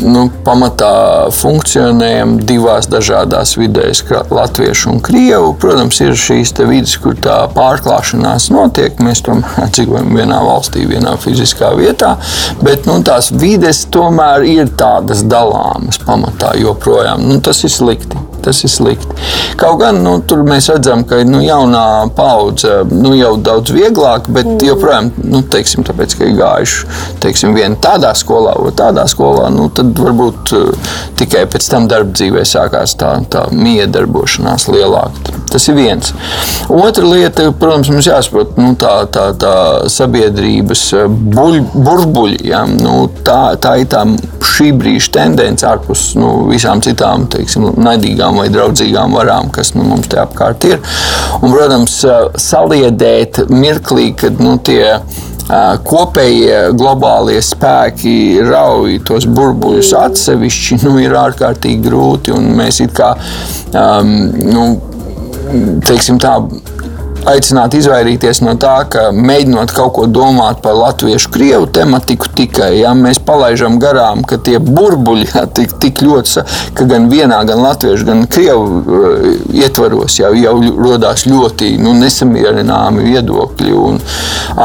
nu, pamatā funkcionējam divās dažādās vidēs, kā latviešu un krievu. Protams, ir šīs vidas, kur tā pārklāšanās notiek. Mēs tomēr dzīvojam vienā valstī, vienā fiziskā vietā, bet nu, tās vides tomēr ir tādas dalāmas pamatā joprojām. Nu, tas ir slikti tas ir slikti. Kaut gan nu, tur mēs redzam, ka nu, jaunā paudze nu, jau daudz vieglāk, bet mm. joprojām, nu, teiksim, tāpēc, ka ir gājuši teiksim, viena tādā skolā, vai tādā skolā, nu, tad varbūt uh, tikai pēc tam darba dzīvē sākās tā, tā miedarbošanās lielāka. Tas ir viens. Otra lieta, protams, mums jāsaprot nu, tā, tā, tā sabiedrības uh, buļ, burbuļi. Ja? Nu, tā, tā ir tā šī brīža tendence ārpus nu, visām citām teiksim, naidīgām vai draudzīgām varām, kas nu, mums te apkārt ir. Un, protams, saliedēt mirklī, kad nu, tie kopējie globālie spēki rauj tos burbuļus atsevišķi, nu, ir ārkārtīgi grūti. Mēs kā um, nu, teiksim, tā, aicināt izvairīties no tā, ka mēģinot kaut ko domāt par latviešu krievu tematiku tikai, ja mēs palaidām garām, ka tie burbuļi ja, tik, tik ļoti, ka gan vienā, gan latviešu, gan krievu uh, ietvaros jau, jau rodās ļoti nu, nesamierināmi viedokļi un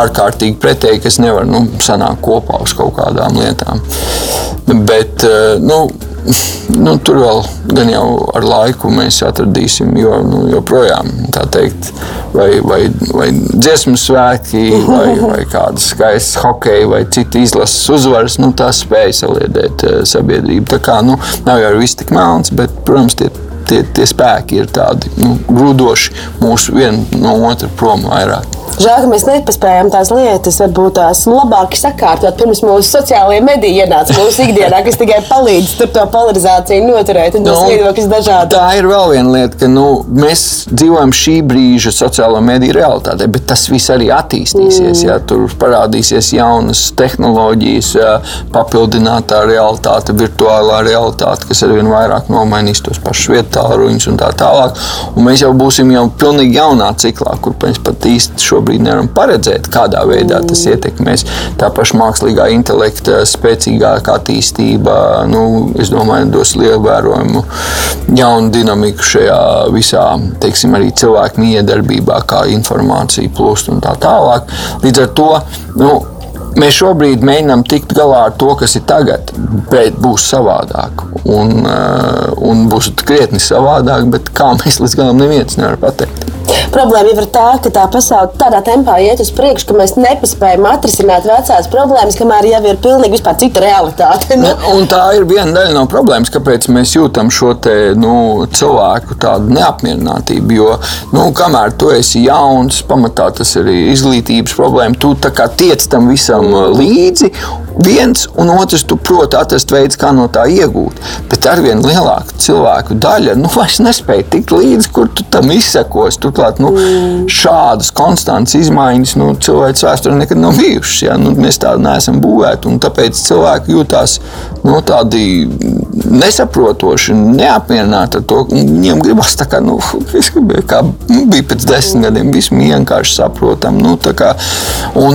ārkārtīgi pretēji, kas nevar nu, sanākt kopā uz kaut kādām lietām. Bet, uh, nu, nu, tur vēl gan jau ar laiku mēs atradīsim, jo nu, joprojām tā teikt, vai, vai, vai dziesmu svētki, vai, vai kādas skaistas hokeja vai citu izlases uzvaras, nu, tās spēja saliedēt uh, sabiedrību. Tā kā nu, nav jau viss tik melns, bet, protams, tie, tie, tie spēki ir tādi nu, grūdoši mūsu vienu no otra prom vairāk. Žēl, ka mēs nepaspējām tās lietas, varbūt tās labāk sakārtot, pirms mūsu sociālajie mediji ienāca mūsu ikdienā, kas tikai palīdz to polarizāciju noturēt un tos nu, viedokļus dažādi. Tā ir vēl viena lieta, ka nu, mēs dzīvojam šī brīža sociālo mediju realitātē, bet tas viss arī attīstīsies. Mm. Ja, tur parādīsies jaunas tehnoloģijas, papildinātā realitāte, virtuālā realitāte, kas arvien vairāk nomainīs tos pašus vietāluņus un tā tālāk. Un mēs jau būsim jau pilnīgi jaunā ciklā, kur mēs pat īsti šo šobrīd nevaram paredzēt, kādā veidā tas ietekmēs. Tā paša mākslīgā intelekta spēcīgāka attīstība, nu, es domāju, dos lielu vērojumu jaunu dinamiku šajā visā, teiksim, arī cilvēku miedarbībā, kā informācija plūst un tā tālāk. Līdz ar to, nu, Mēs šobrīd mēģinām tikt galā ar to, kas ir tagad, bet būs savādāk. Un, un būs krietni savādāk, bet kā mēs līdz galam neviens nevar pateikt. Problēma ir tā, ka tā pasaule tādā tempā iet uz priekšu, ka mēs nepaspējam atrisināt vecās problēmas, kamēr jau ir pilnīgi cita realitāte. Nu? Un tā ir viena daļa no problēmas, kāpēc mēs jūtam šo te, nu, cilvēku neapmierinātību. Jo nu, kamēr tu esi jauns, pamatā tas ir izglītības problēma, tu tiec tam visam mm. līdzi viens un otrs, tu proti atrast veids, kā no tā iegūt. Bet ar vien lielāku cilvēku daļa nu, vairs nespēja tikt līdzi, kur tu tam izsekos. Turklāt nu, mm. šādas konstantas izmaiņas nu, cilvēks vēsturē nekad nav bijušas. Ja? Nu, mēs tādu neesam būvēti. Tāpēc cilvēki jūtas nu, tādi nesaprotoši, neapmierināti ar to. Viņiem gribas tā kā, nu, kā nu, bija pēc desmit gadiem, viss vienkārši saprotam. Nu, kā,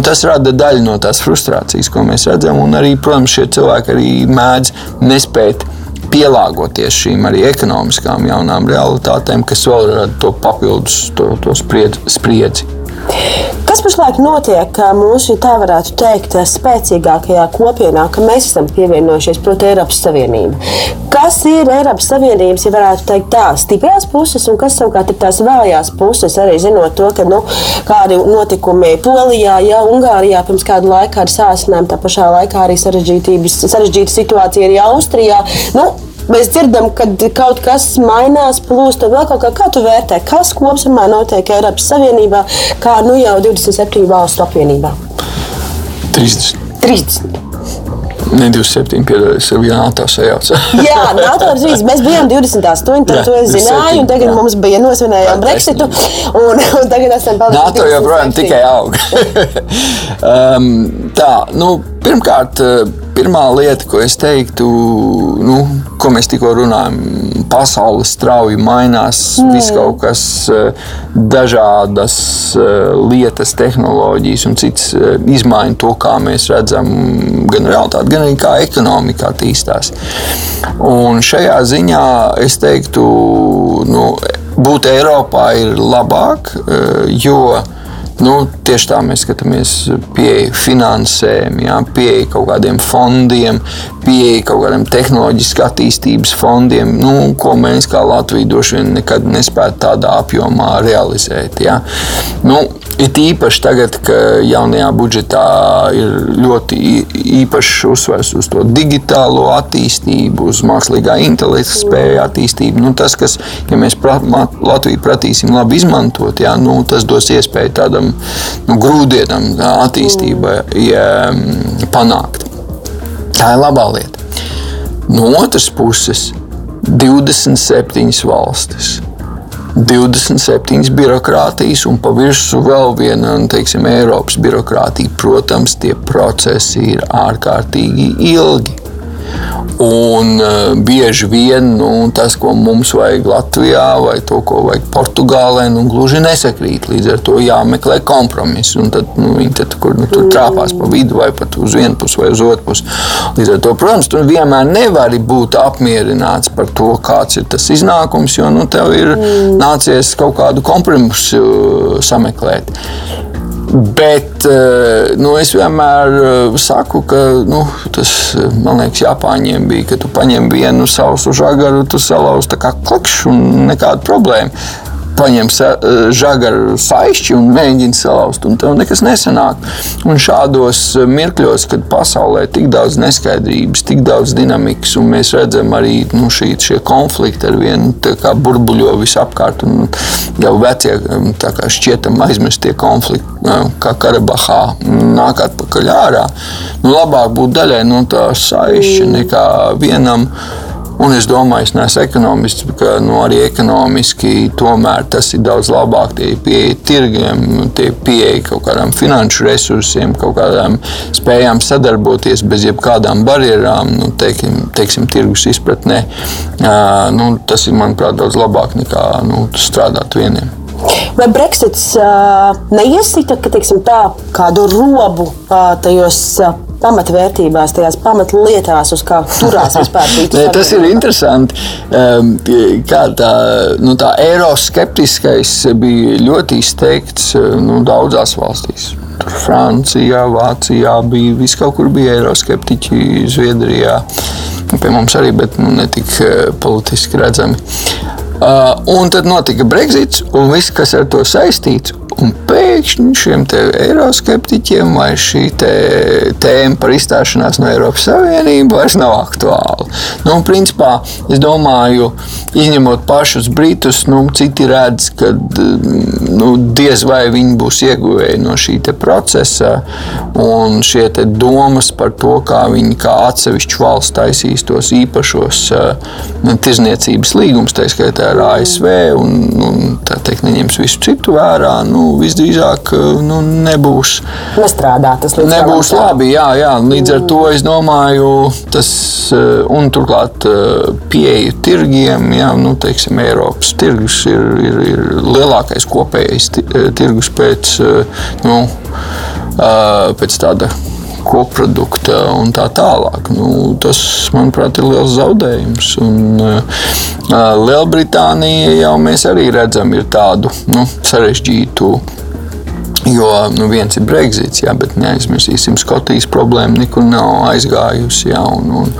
tas rada daļu no tās frustrācijas, ko mēs redzam redzam, un arī, protams, šie cilvēki arī mēdz nespēt pielāgoties šīm arī ekonomiskām jaunām realitātēm, kas vēl rada to papildus to, to spriedzi. Kas pašlaik notiek mūsu, tā varētu teikt, spēcīgākajā kopienā, ka mēs esam pievienojušies, proti, Eiropas Savienība? Kas ir Eiropas Savienības, ja varētu teikt, tā stiprās puses, un kas savukārt ir tās vājās puses, arī zinot to, ka nu, kādi notikumi Polijā, ja Ungārijā pirms kāda laika ar sāsinājumiem, tā pašā laikā arī sarežģīta situācija arī Austrijā. Nu, Mēs dzirdam, ka kaut kas mainās, plūst vēl kaut kā. Kā tu vērtē, kas kopumā notiek Eiropas Savienībā, kā nu jau 27 valstu apvienībā? 30. 30. Ne 27, piedodies, ar vienu NATO sajaucu. Jā, NATO ar vīzu. Mēs bijām 28, tad to es zināju, un tagad jā. mums bija nosvinējām Jā, Brexitu, un, un tagad esam palikuši. NATO joprojām 27. tikai aug. um, tā, nu, pirmkārt, eh, pirmā lieta, ko es teiktu, nu, ko mēs tikko runājam, pasaule strauji mainās, mm. viss kaut kas, eh, dažādas eh, lietas, tehnoloģijas un cits eh, izmaina to, kā mēs redzam gan realitāti, gan arī kā ekonomika attīstās. Un šajā ziņā es teiktu, nu, būt Eiropā ir labāk, jo Nu, tieši tā mēs skatāmies pieeja finansēm, jā, pieeja kaut kādiem fondiem, pieeja kaut kādiem tehnoloģiski attīstības fondiem, nu, ko mēs kā Latvija droši vien nekad nespētu tādā apjomā realizēt. Jā. Nu, It īpaši tagad, kad jaunajā budžetā ir ļoti īpašs uzsvers uz to digitālo attīstību, uz mākslīgā intelekta spēju attīstību. Nu, tas, kas, ja mēs pra, ma- Latviju pratīsim labi izmantot, jā, nu, tas dos iespēju tādam nu, grūdienam attīstībai jā, panākt. Tā ir labā lieta. No otras puses, 27 valstis. 27 birokrātijas un pa virsmu vēl viena nu, teiksim, Eiropas birokrātija. Protams, tie procesi ir ārkārtīgi ilgi. Un uh, bieži vien nu, tas, ko mums vajag Latvijā, vai to, ko vajag Portugālē, nu, gluži nesakrīt. Līdz ar to jāmeklē kompromiss. Tad nu, viņi tad, kur, nu, tur trāpās pa vidu, vai pat uz vienu pusi, vai uz otru pusi. Līdz ar to, protams, tu vienmēr nevari būt apmierināts par to, kāds ir tas iznākums, jo nu, tev ir nācies kaut kādu kompromisu uh, sameklēt. Bet eh, nu, es vienmēr eh, saku, ka nu, tas eh, man liekas, Japāņiem bija, ka tu paņem vienu sausu žagaru, tu salauzi tā kā klikšķi un nekāda problēma. Paņem sa- žagaru saišķi un mēģina salauzt, un tev nekas nesanāk. Un šādos mirkļos, kad pasaulē ir tik daudz neskaidrības, tik daudz dinamikas, un mēs redzam arī nu, šī, šie konflikti ar vienu burbuļo visapkārt, un jau vecie tā kā šķietam aizmirstie konflikti, kā Karabahā, nāk atpakaļ ārā. Nu, labāk būt daļai no tā saišķa nekā vienam. Un es domāju, es neesmu ekonomists, ka nu, arī ekonomiski tas ir daudz labāk. Tie pieeja tirgiem, tie pieeja kaut kādām finanšu resursiem, kaut kādām spējām sadarboties bez jebkādām barjerām, nu, teiksim, teiksim, tirgus izpratnē. Uh, nu, tas ir, manuprāt, daudz labāk nekā nu, strādāt vieniem. Vai Brexits uh, neiesita teiksim, tā, kādu robu uh, tajos pamatvērtībās, tajās pamatlietās, uz kā turās vispār šī Nē, tas ir interesanti. Um, kā tā, nu, tā eiroskeptiskais bija ļoti izteikts uh, nu, daudzās valstīs. Tur Francijā, Vācijā bija vis kaut kur bija eiroskeptiķi, Zviedrijā. Pie mums arī, bet nu, ne tik uh, politiski redzami. Uh, un tad notika Brexits un viss, kas ar to saistīts. Un pēkšņi šiem eiroskeptiķiem vai šī tēma par izstāšanās no Eiropas Savienības vairs nav aktuāla. Nu, principā, es domāju, izņemot pašus Britus, nu, citi redz, ka nu, diez vai viņi būs ieguvēji no šī procesa. Un šie domas par to, kā viņi kā atsevišķi valsts taisīs tos īpašos uh, tirzniecības līgumus, tā skaitā ar ASV, un, un teikt, neņems visu citu vērā. Nu, visdrīzāk nu, nebūs. Nestrādā tas līdz Nebūs galam. labi, jā, jā. Līdz ar to es domāju, tas un turklāt pieeja tirgiem, jā, nu, teiksim, Eiropas tirgus ir, ir, ir lielākais kopējais ti- tirgus pēc, nu, pēc tāda koprodukta un tā tālāk. Nu, tas, manuprāt, ir liels zaudējums. Un, uh, Lielbritānija jau mēs arī redzam, ir tādu nu, sarežģītu. Jo nu, viens ir Brexits, jā, bet neaizmirsīsim, Skotijas problēma nekur nav aizgājusi. Jā, un, un,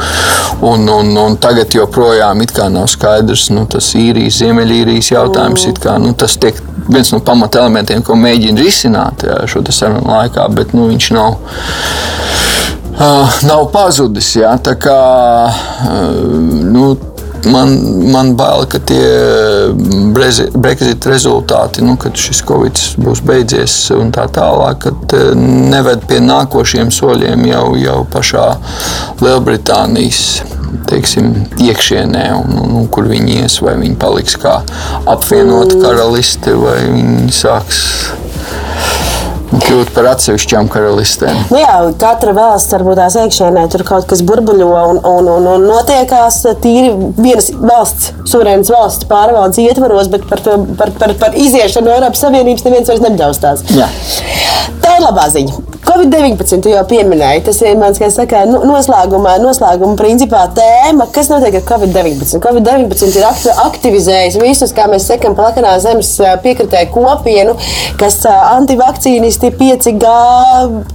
un, un, un tagad joprojām nav skaidrs nu, tas īrijas, ziemeļīrijas jautājums. Mm. Kā, nu, tas tiek viens no pamatelementiem, ko mēģina risināt jā, šo sarunu laikā, bet nu, viņš nav. Uh, nav pazudis. Jā, tā kā, uh, nu, man, man bail, ka tie Brexit rezultāti, nu, kad šis Covid būs beidzies un tā tālāk, kad neved pie nākošiem soļiem jau, jau pašā Lielbritānijas teiksim, iekšienē, un, un, un kur viņi ies, vai viņi paliks kā apvienota karaliste, vai viņi sāks kļūt par atsevišķām karalistēm. Nu jā, katra valsts varbūt tās iekšēnē tur kaut kas burbuļo un, un, un, un notiekās tīri vienas valsts, suverēnas valsts pārvaldes ietvaros, bet par, to, par, par, par iziešanu no Eiropas Savienības neviens vairs nebļaustās. Jā. Ir labā ziņa. Covid-19 jau pieminēja. Tas ir mans, kā saka, nu, noslēguma, noslēguma principā tēma, kas notiek ar Covid-19. Covid-19 ir aktivizējis visus, kā mēs sakām, plakanā zemes piekritēju kopienu, kas antivakcīnisti, 5G,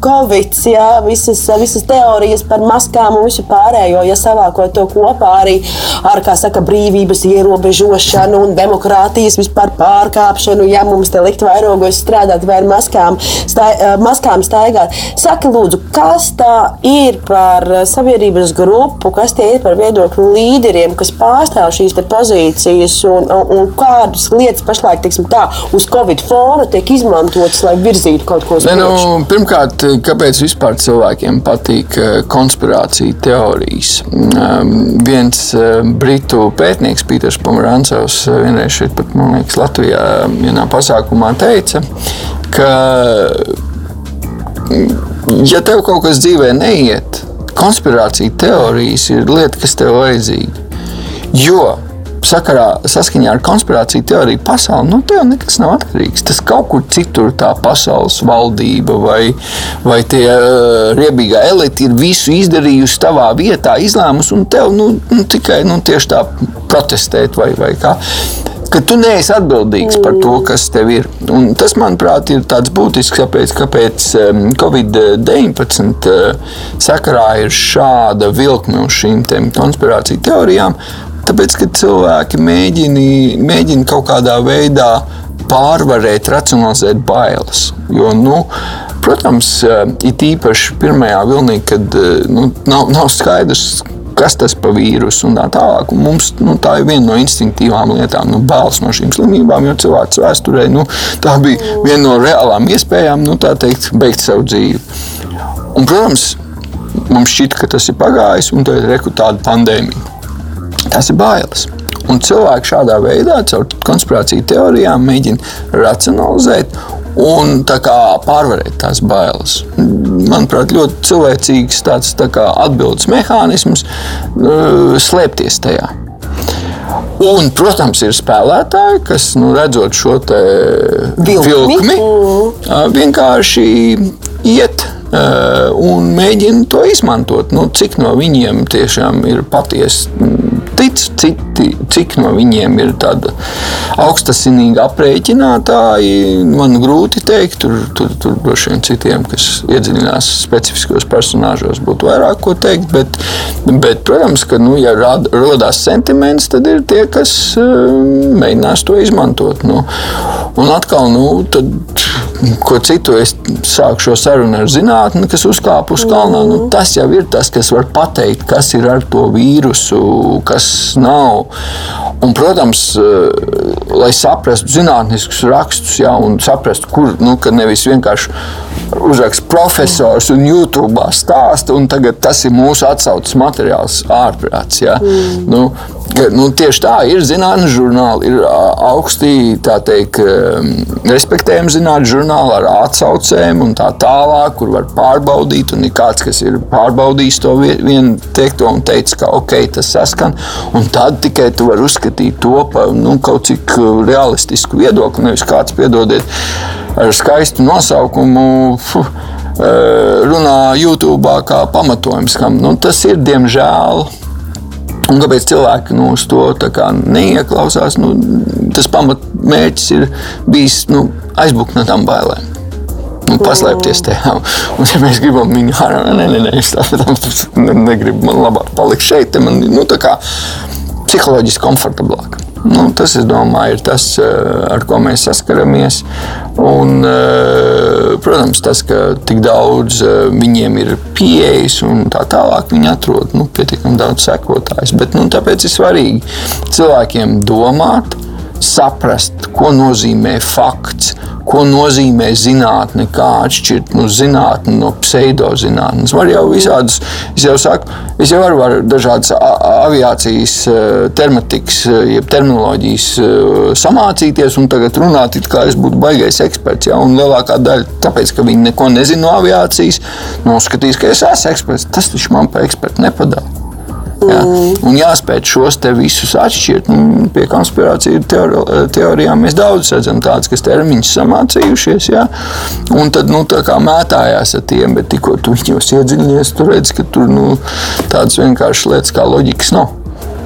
Covid, jā, visas, visas teorijas par maskām un visu pārējo, ja savākot to kopā arī ar, kā saka, brīvības ierobežošanu un demokrātijas vispār pārkāpšanu, ja mums te likt vairogos strādāt vai ar maskām, stā, maskām staigāt. Saki, lūdzu, kas tā ir par eh, sabiedrības grupu, kas tie ir par viedokļu līderiem, kas pārstāv šīs pozīcijas un, un, un kādas lietas pašlaik tā, uz Covid fona tiek izmantotas, lai virzītu kaut ko uz ne, nu, Pirmkārt, kāpēc vispār cilvēkiem patīk eh, konspirācija teorijas? Um, viens britu pētnieks, Pīters Pomerāns, vienreiz šeit pat, man liekas, Latvijā vienā pasākumā teica, ka ja tev kaut kas dzīvē neiet, konspirācija teorijas ir lieta, kas tev vajadzīga. Jo sakarā, saskaņā ar konspirāciju teoriju pasauli, nu, tev nekas nav atkarīgs. Tas kaut kur citur, tā pasaules valdība vai, vai tie uh, riebīgā elite ir visu izdarījusi tavā vietā, izlēmusi, un tev nu, nu, tikai nu, tieši tā protestēt vai, vai kā ka tu neesi atbildīgs par to, kas tev ir. Un tas, manuprāt, ir tāds būtisks, kāpēc, kāpēc Covid-19 eh, sakarā ir šāda vilkme uz šīm konspirāciju teorijām. Tāpēc, ka cilvēki mēģina, mēģina kaut kādā veidā pārvarēt, racionalizēt bailes. Jo, nu, protams, eh, it īpaši pirmajā vilnī, kad eh, nu, nav, nav skaidrs, kas tas par vīrusu un tā tālāk. Un mums, nu, tā ir viena no instinktīvām lietām, nu, bailes no šīm slimībām, jo cilvēks vēsturē nu, tā bija viena no reālām iespējām nu, teikt, beigt savu dzīvi. Un, protams, mums šķiet, ka tas ir pagājis, un tā ir tāda pandēmija. Tas ir bailes. Un cilvēki šādā veidā, caur konspirāciju teorijām, mēģina racionalizēt un pārvarēt tās bailes. Manuprāt, ļoti cilvēcīgs tāds tā atbildes mehānisms uh, slēpties tajā. Un, protams, ir spēlētāji, kas nu, redzot šo vilkmi, vilkmi uh, vienkārši iet un mēģina to izmantot. Nu, cik no viņiem tiešām ir patiesi tic, citi, cik no viņiem ir tāda augstasinīga aprēķinātāji. Man grūti pateikt, tur, tur, tur droši vien citiem, kas iedziļinās specifiskos personāžos, būtu vairāk ko teikt. Bet, bet protams, ka, nu, ja radās sentiments, tad ir tie, kas uh, mēģinās to izmantot. Nu. Un atkal, nu, tad, ko citu es sāku šo sarunu ar zinātni, kas uzkāpa uz kalna. Nu, tas jau ir tas, kas var pateikt, kas ir ar to vīrusu, kas nav. Un, protams, eh, lai saprastu zinātniskus rakstus, ja, un saprastu, kur nu, nevis vienkārši uzrakst profesors un YouTube stāsta, un tagad tas ir mūsu atsauces materiāls ārprāts. Ja. Mm. Nu, nu, tieši tā ir zinātnīs žurnāli, ir augstī teikt, respektējami zinātnīs žurnāli ar atsaucēm un tā tālāk, kur var pārbaudīt. Un ir kāds, kas ir pārbaudījis to vienu teikto un teicis, ka ok, tas saskan. Un tad tikai tu vari uzskatīt to par nu, kaut cik realistisku viedokli, nevis kāds piedodiet ar skaistu nosaukumu. Fuh, runā YouTube kā pamatojums, kam nu, tas ir diemžēl Un kāpēc cilvēki nu, uz to neieklausās? Nu, tas pamatmērķis ir bijis nu, aizbukt no tām bailēm. Nu, paslēpties tajā. Un, ja mēs gribam viņu ārā, nē, nē, nē, es tā, tā, negribu, man labāk palikt šeit. Man, nu, kā, psiholoģiski komfortablāk. Nu, tas, domāju, ir tas, ar ko mēs saskaramies. Un, protams, tas, ka tik daudz viņiem ir pieejas un tā tālāk, viņi atrod nu, pietiekami daudz sekotājus. Bet nu, tāpēc ir svarīgi cilvēkiem domāt, saprast, ko nozīmē fakts ko nozīmē zinātne, kā atšķirt nu, zinātni no pseidozinātnes. Var jau visādus, es jau saku, es jau varu ar dažādas aviācijas termatikas, jeb terminoloģijas samācīties un tagad runāt, it kā es būtu baigais eksperts. Ja? Un lielākā daļa, tāpēc, ka viņi neko nezina no aviācijas, noskatīs, ka es esmu eksperts. Tas taču man par ekspertu nepadara. Ja? Un jāspēj šos te visus atšķirt. Nu, pie konspirāciju teori, teorijām mēs daudz redzam tādas, kas termiņus samācījušies. Ja? Un tad nu, mētājās ar tiem, bet tikko tu viņos iedziļinies, tu redz, ka tur nu, tādas vienkāršas lietas kā loģikas nav.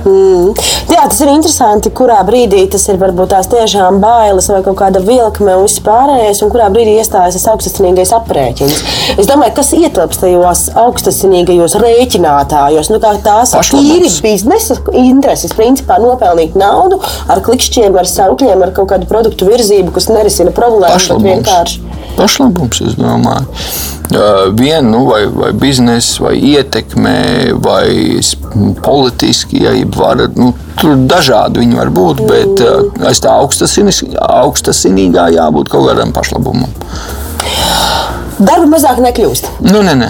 Mm. Jā, tas ir interesanti, kurā brīdī tas ir varbūt tās tiešām bailes vai kaut kāda vilkme un viss pārējais, un kurā brīdī iestājas tas augstasinīgais aprēķins. Es domāju, kas ietilpst tajos augstasinīgajos rēķinātājos, nu kā tās tīri biznesa intereses, principā nopelnīt naudu ar klikšķiem, ar saukļiem, ar kaut kādu produktu virzību, kas nerisina problēmu, bet vienkārši. Pašlabums, es domāju viena nu, vai, vai biznesa, vai ietekme, vai politiski, ja vara. Nu, tur dažādi viņi var būt, bet aiz tā augstasinīgā jābūt kaut kādam pašlabumam. Darba mazāk nekļūst. Nu, ne, ne.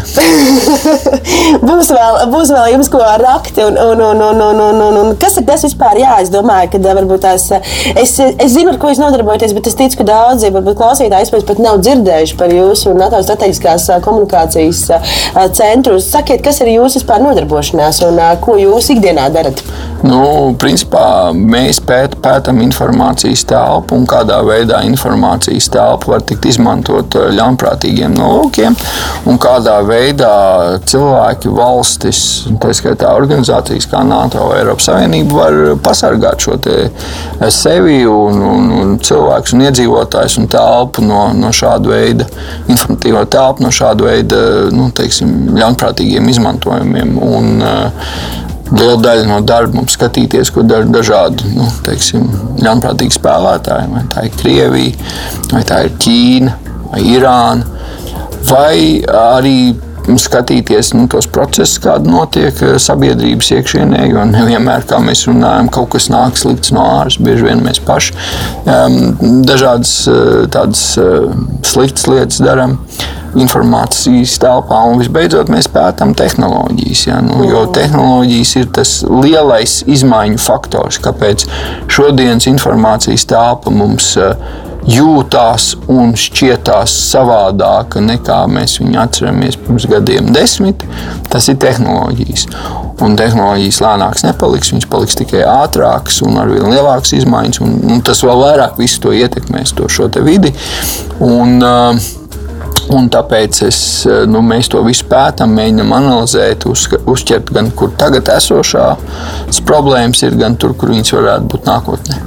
būs, vēl, būs vēl jums ko rakt. Un, un, un, un, un, un, un, un kas ir tas vispār? Jā, es domāju, ka varbūt tās. Es, es zinu, ar ko jūs nodarbojaties, bet es ticu, ka daudzi klausītāji vispār pat nav dzirdējuši par jūsu NATO strateģiskās komunikācijas centru. Sakiet, kas ir jūsu vispār nodarbošanās un ko jūs ikdienā darat? Nu, principā mēs pēt, pētām informācijas telpu un kādā veidā informācijas telpa var tikt izmantot ļaunprātīgiem nolūkiem, un kādā veidā cilvēki, valstis, tā skaitā organizācijas kā NATO vai Eiropas Savienība, var pasargāt šo sevi un, un, un cilvēkus un iedzīvotājus un telpu no, no šāda veida, informatīvo telpu no šāda veida nu, teiksim, ļaunprātīgiem izmantojumiem. Un, Liela daļa no darba mums skatīties, ko dara dažādi nu, teiksim, ļaunprātīgi spēlētāji. Vai tā ir Krievija, vai tā ir Ķīna, vai Irāna vai arī skatīties nu, tos procesus, kādi notiek eh, sabiedrības iekšienē. Jo nevienmēr, kā mēs runājam, kaut kas nāk slikts no ārpuses. Bieži vien mēs paši um, dažādas eh, tādas uh, sliktas lietas darām informācijas telpā, un visbeidzot mēs pētām tehnoloģijas. Ja? Nu, jo tehnoloģijas ir tas lielais izmaiņu faktors, kāpēc šodienas informācijas telpa mums uh, jūtās un šķietās savādāka nekā mēs viņu atceramies pirms gadiem, desmit. Tas ir tehnoloģijas. Un tehnoloģijas lēnākas nepaliks, viņas paliks tikai ātrākas un ar vien lielākas izmaiņas. Un, un tas vēl vairāk to ietekmēs, to šo vidi. Un, uh, Un tāpēc es, nu, mēs to visu pētām, mēģinām analizēt, uz, uzķert gan kur tagad esošās problēmas ir, gan tur, kur viņas varētu būt nākotnē.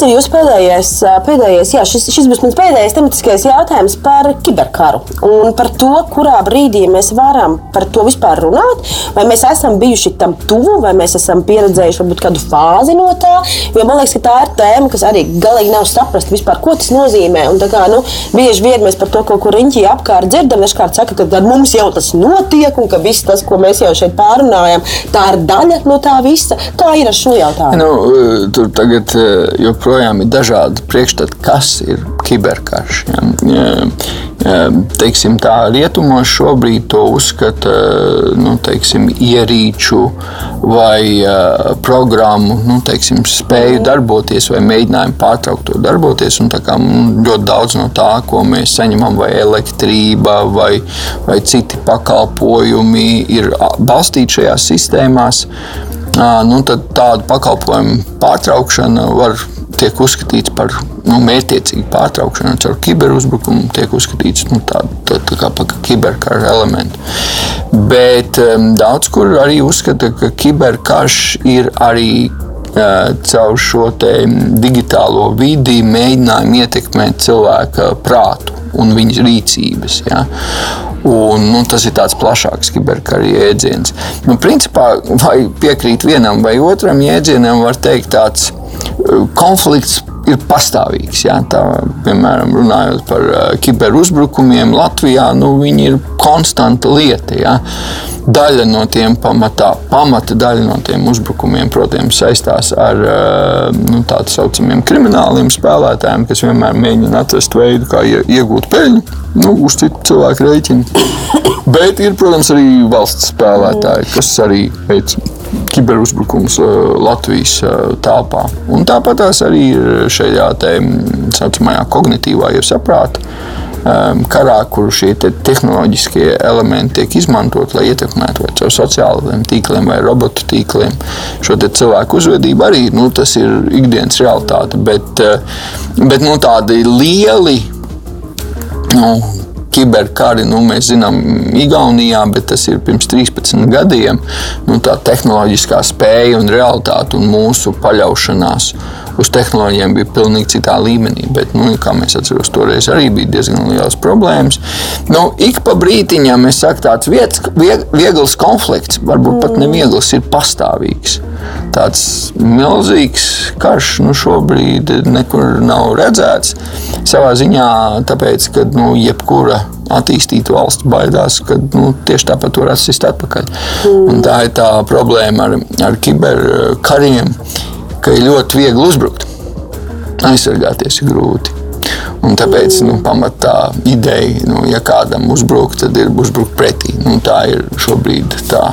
Kāds ir jūsu pēdējais, pēdējais jā, šis, šis būs mans pēdējais tematiskais jautājums par kiberkaru un par to, kurā brīdī mēs varam par to vispār runāt, vai mēs esam bijuši tam tuvu, vai mēs esam pieredzējuši varbūt kādu fāzi no tā, jo man liekas, ka tā ir tēma, kas arī galīgi nav saprast vispār, ko tas nozīmē. Un, kā, nu, bieži vien mēs par to kaut kur riņķī apkārt dzirdam, dažkārt saka, ka mums jau tas notiek un ka viss tas, ko mēs jau šeit pārunājam, tā ir daļa no tā visa. Kā ir ar šo jautājumu? Nu, tur tagad, jo joprojām ir dažādi priekšstati, kas ir kiberkarš. Ja. Teiksim, tā rietumos šobrīd to uzskata nu, teiksim, ierīču vai programmu nu, teiksim, spēju darboties vai mēģinājumu pārtraukt to darboties. Un, kā, ļoti daudz no tā, ko mēs saņemam, vai elektrība vai, vai citi pakalpojumi, ir balstīti šajās sistēmās. Nu, tādu pakalpojumu pārtraukšana var tiek uzskatīts par nu, mērķiecīgu pārtraukšanu caur kiberuzbrukumu, tiek uzskatīts nu, tā, tā, tā kā par kiberkara elementu. Bet um, daudz kur arī uzskata, ka kiberkarš ir arī uh, caur šo digitālo vidi mēģinājumu ietekmēt cilvēka prātu un viņas rīcības. Ja? Un, nu, tas ir tāds plašāks kiberkara jēdziens. Nu, principā, vai piekrīt vienam vai otram jēdzienam, var teikt, tāds konflikts ir pastāvīgs. Jā, tā, piemēram, runājot par uh, kiberuzbrukumiem Latvijā, nu, viņi ir konstanta lieta. Jā. Daļa no tiem pamatā, pamata daļa no tiem uzbrukumiem, protams, saistās ar uh, nu, tā saucamiem krimināliem spēlētājiem, kas vienmēr mēģina atrast veidu, kā iegūt peļņu nu, uz citu cilvēku rēķinu. Bet ir, protams, arī valsts spēlētāji, kas arī veic kiberuzbrukums uh, Latvijas uh, telpā. Un tāpat arī šajā tā saucamajā kognitīvā jau saprāta um, karā, kur šie te tehnoloģiskie elementi tiek izmantot, lai ietekmētu vai caur sociālajiem tīkliem vai robotu tīkliem šo cilvēku uzvedību. Arī nu, tas ir ikdienas realitāte, bet, bet nu, tādi lieli. Nu, kiberkari, nu, mēs zinām, Igaunijā, bet tas ir pirms 13 gadiem. Nu, tā tehnoloģiskā spēja un realitāte un mūsu paļaušanās uz tehnoloģijām bija pilnīgi citā līmenī. Bet, nu, kā mēs atceramies, toreiz arī bija diezgan liels problēmas. Nu, ik pa brītiņam es saku, tāds vietas, viegls konflikts, varbūt pat neviegls, ir pastāvīgs. Tāds milzīgs karš nu, šobrīd nekur nav redzēts. Savā ziņā, tāpēc, ka nu, jebkura attīstīta valsts baidās, ka nu, tieši tāpat var atsist atpakaļ. Mm. Un tā ir tā problēma ar, ar kiberkariem, ka ir ļoti viegli uzbrukt. Aizsargāties ir grūti. Un tāpēc nu, pamatā ideja, nu, ja kādam uzbrukt, tad ir uzbrukt pretī. Nu, tā ir šobrīd tā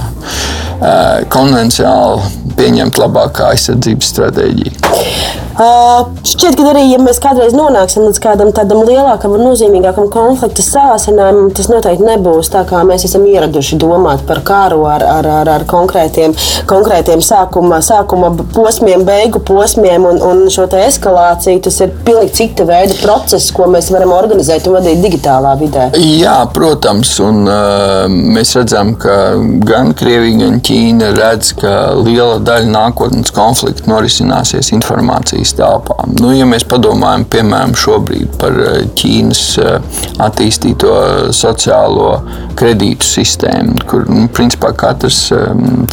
konvencionāli pieņemta labākā aizsardzības stratēģija. Uh, šķiet, ka arī, ja mēs kādreiz nonāksim līdz kādam tādam lielākam un nozīmīgākam konflikta sāsinājumam, tas noteikti nebūs tā, kā mēs esam ieraduši domāt par karu ar, ar, ar, ar konkrētiem, konkrētiem sākuma, sākuma posmiem, beigu posmiem un, un šo eskalāciju. Tas ir pilnīgi cita veida process, ko mēs varam organizēt un vadīt digitālā vidē. Jā, protams, un uh, mēs redzam, ka gan Krievija, gan Ķīna redz, ka liela daļa nākotnes konfliktu norisināsies informācijas Krievijas telpā. Nu, ja mēs padomājam piemēram par eh, Ķīnas eh, attīstīto sociālo kredītu sistēmu, kur nu, principā katrs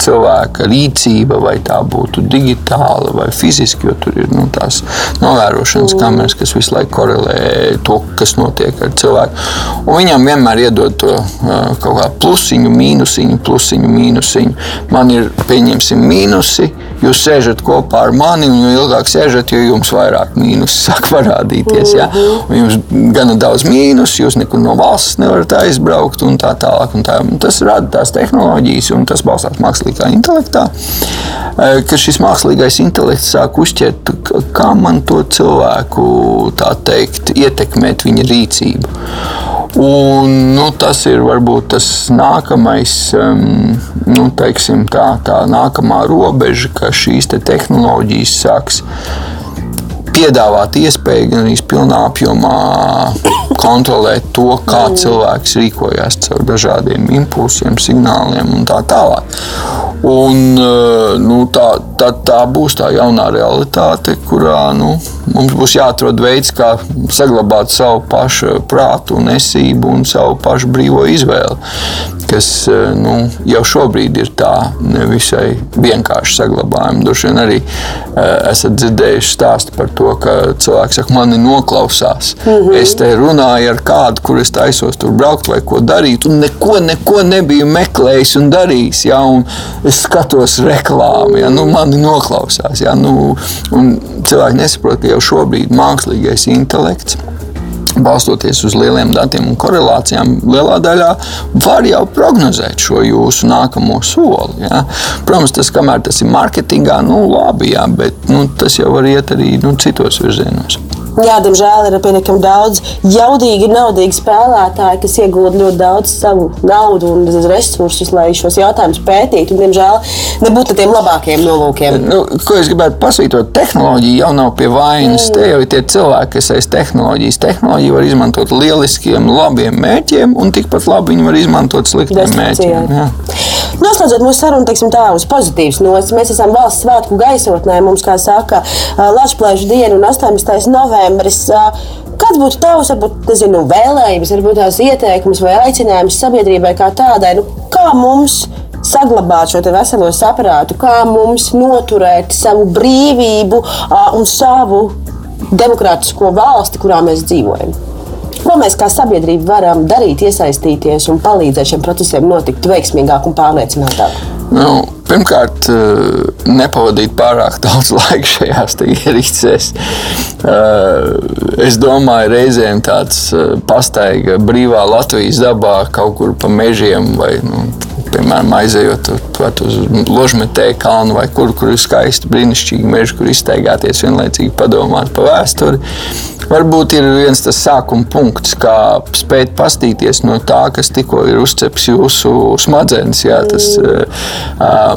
cilvēka rīcība, vai tā būtu digitāla vai fiziska, jo tur ir nu, tās novērošanas mm. kameras, kas visu laiku korelē to, kas notiek ar cilvēku. Un viņam vienmēr iedod to kaut kā plusiņu, mīnusiņu, plusiņu, mīnusiņu. Man ir, pieņemsim, mīnusi jūs sēžat kopā ar mani, un jo ilgāk sēžat, jo jums vairāk mīnus sāk parādīties. Ja? Un jums gana daudz mīnus, jūs nekur no valsts nevarat aizbraukt un tā tālāk. Un tā. Un tas rada tās tehnoloģijas, un tas balstās mākslīgā intelektā. Eh, ka šis mākslīgais intelekts sāk uzķert, kā man to cilvēku teikt, ietekmēt viņa rīcību. Un, nu, tas ir varbūt tas nākamais, um, nu, teiksim, tā, tā nākamā robeža, ka šīs te tehnoloģijas sāks piedāvāt iespēju gan arī pilnā apjomā kontrolēt to, kā cilvēks rīkojas caur dažādiem impulsiem, signāliem un tā tālāk. Un, eh, nu, tā, tā, tā būs tā jaunā realitāte, kurā nu, mums būs jāatrod veids, kā saglabāt savu pašu prātu un esību un savu pašu brīvo izvēli kas eh, nu, jau šobrīd ir tā nevisai vienkārši saglabājama. Droši vien arī uh, esat dzirdējuši stāstu par to, ka cilvēks saka, mani noklausās. Mm -hmm. Es te runāju ar kādu, kur es taisos tur braukt vai ko darīt, un neko, neko nebiju meklējis un darījis. Ja, un es skatos reklāmu, ja, nu, mani noklausās. Ja, nu, cilvēki nesaprot, ka jau šobrīd mākslīgais intelekts balstoties uz lieliem datiem un korelācijām, lielā daļā var jau prognozēt šo jūsu nākamo soli. Ja? Protams, tas, kamēr tas ir mārketingā, nu, labi, jā, bet nu, tas jau var iet arī nu, citos virzienos. Jā, diemžēl ir pietiekami daudz jaudīgi, naudīgi spēlētāji, kas iegūda ļoti daudz savu naudu un resursus, lai šos jautājumus pētītu. Un, diemžēl nebūtu tiem labākiem nolūkiem. Nu, ko es gribētu pasvītrot, tehnoloģija jau nav pie vainas. Mm. Te jau ir tie cilvēki, kas aiz tehnoloģijas. Tehnoloģiju var izmantot lieliskiem, labiem mērķiem, un tikpat labi viņi var izmantot sliktiem mērķiem. Jā. Noslēdzot mūsu sarunu, teiksim, tā uz pozitīvas nots, mēs esam valsts svētku gaisotnē. Mums, kā saka, Latvijas diena un 18. Novembris. Kāds būtu tavs, varbūt, nezinu, vēlējums, varbūt tās ieteikums vai aicinājums sabiedrībai kā tādai? Nu, kā mums saglabāt šo veselo saprātu, kā mums noturēt savu brīvību un savu demokrātisko valsti, kurā mēs dzīvojam? Ko mēs kā sabiedrība varam darīt, iesaistīties un palīdzēt šiem procesiem notikt veiksmīgāk un pārliecinātāk? Nu, pirmkārt, eh, nepavadīt pārāk daudz laika šajās ierīcēs. Eh, es domāju, reizēm tāds eh, pastaiga brīvā Latvijas dabā kaut kur pa mežiem vai nu, piemēram, aizejot uz ložmetēju kalnu vai kur, kur ir skaisti, brīnišķīgi meži, kur izteigāties, vienlaicīgi padomāt par vēsturi. Varbūt ir viens tas sākuma punkts, kā spēt pastīties no tā, kas tikko ir uzceps jūsu smadzenes, jā, tas, uh,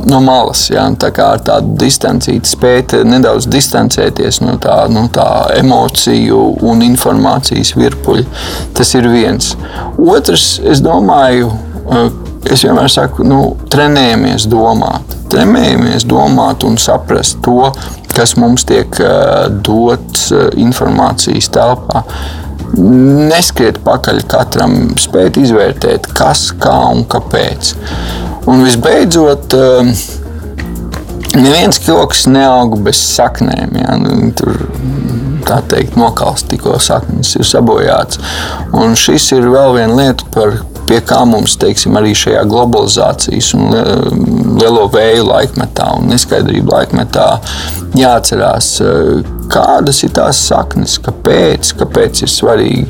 no malas. Jā, tā kā ar tādu distancīti spēt nedaudz distancēties no tā, no tā emociju un informācijas virpuļa. Tas ir viens. Otrs, es domāju, uh, Es vienmēr saku, nu, trenējamies domāt, trenējamies domāt un saprast to, kas mums tiek uh, dots uh, informācijas telpā. Neskiet pakaļ katram, spēt izvērtēt, kas, kā un kāpēc. Un visbeidzot, uh, neviens koks neaug bez saknēm. Ja? Nu, tur, tā teikt, nokalst, tikko saknes ir sabojāts. Un šis ir vēl viena lieta, par, pie kā mums teiksim, arī šajā globalizācijas un lielo vēju laikmetā un neskaidrību laikmetā jāatcerās, eh, kādas ir tās saknes, kāpēc, kāpēc ir svarīgi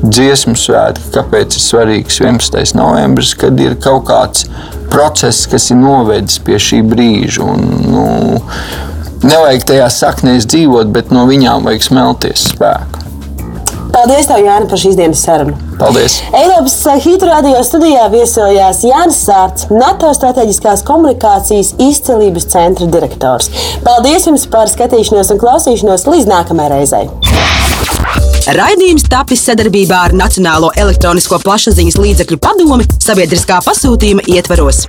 dziesmu svētki, kāpēc ir svarīgs 11. novembris, kad ir kaut kāds process, kas ir novedis pie šī brīža. Un, nu, nevajag tajā saknēs dzīvot, bet no viņām vajag smelties spēku. Paldies, tev, Jāni, par šīs dienas sarunu. Paldies! Eiropas Hitrādio studijā viesojās Jānis Sārts, NATO strateģiskās komunikācijas izcelības centra direktors. Paldies jums par skatīšanos un klausīšanos līdz nākamajai reizei! Raidījums tapis sadarbībā ar Nacionālo elektronisko plašsaziņas līdzekļu padomi sabiedriskā pasūtījuma ietvaros.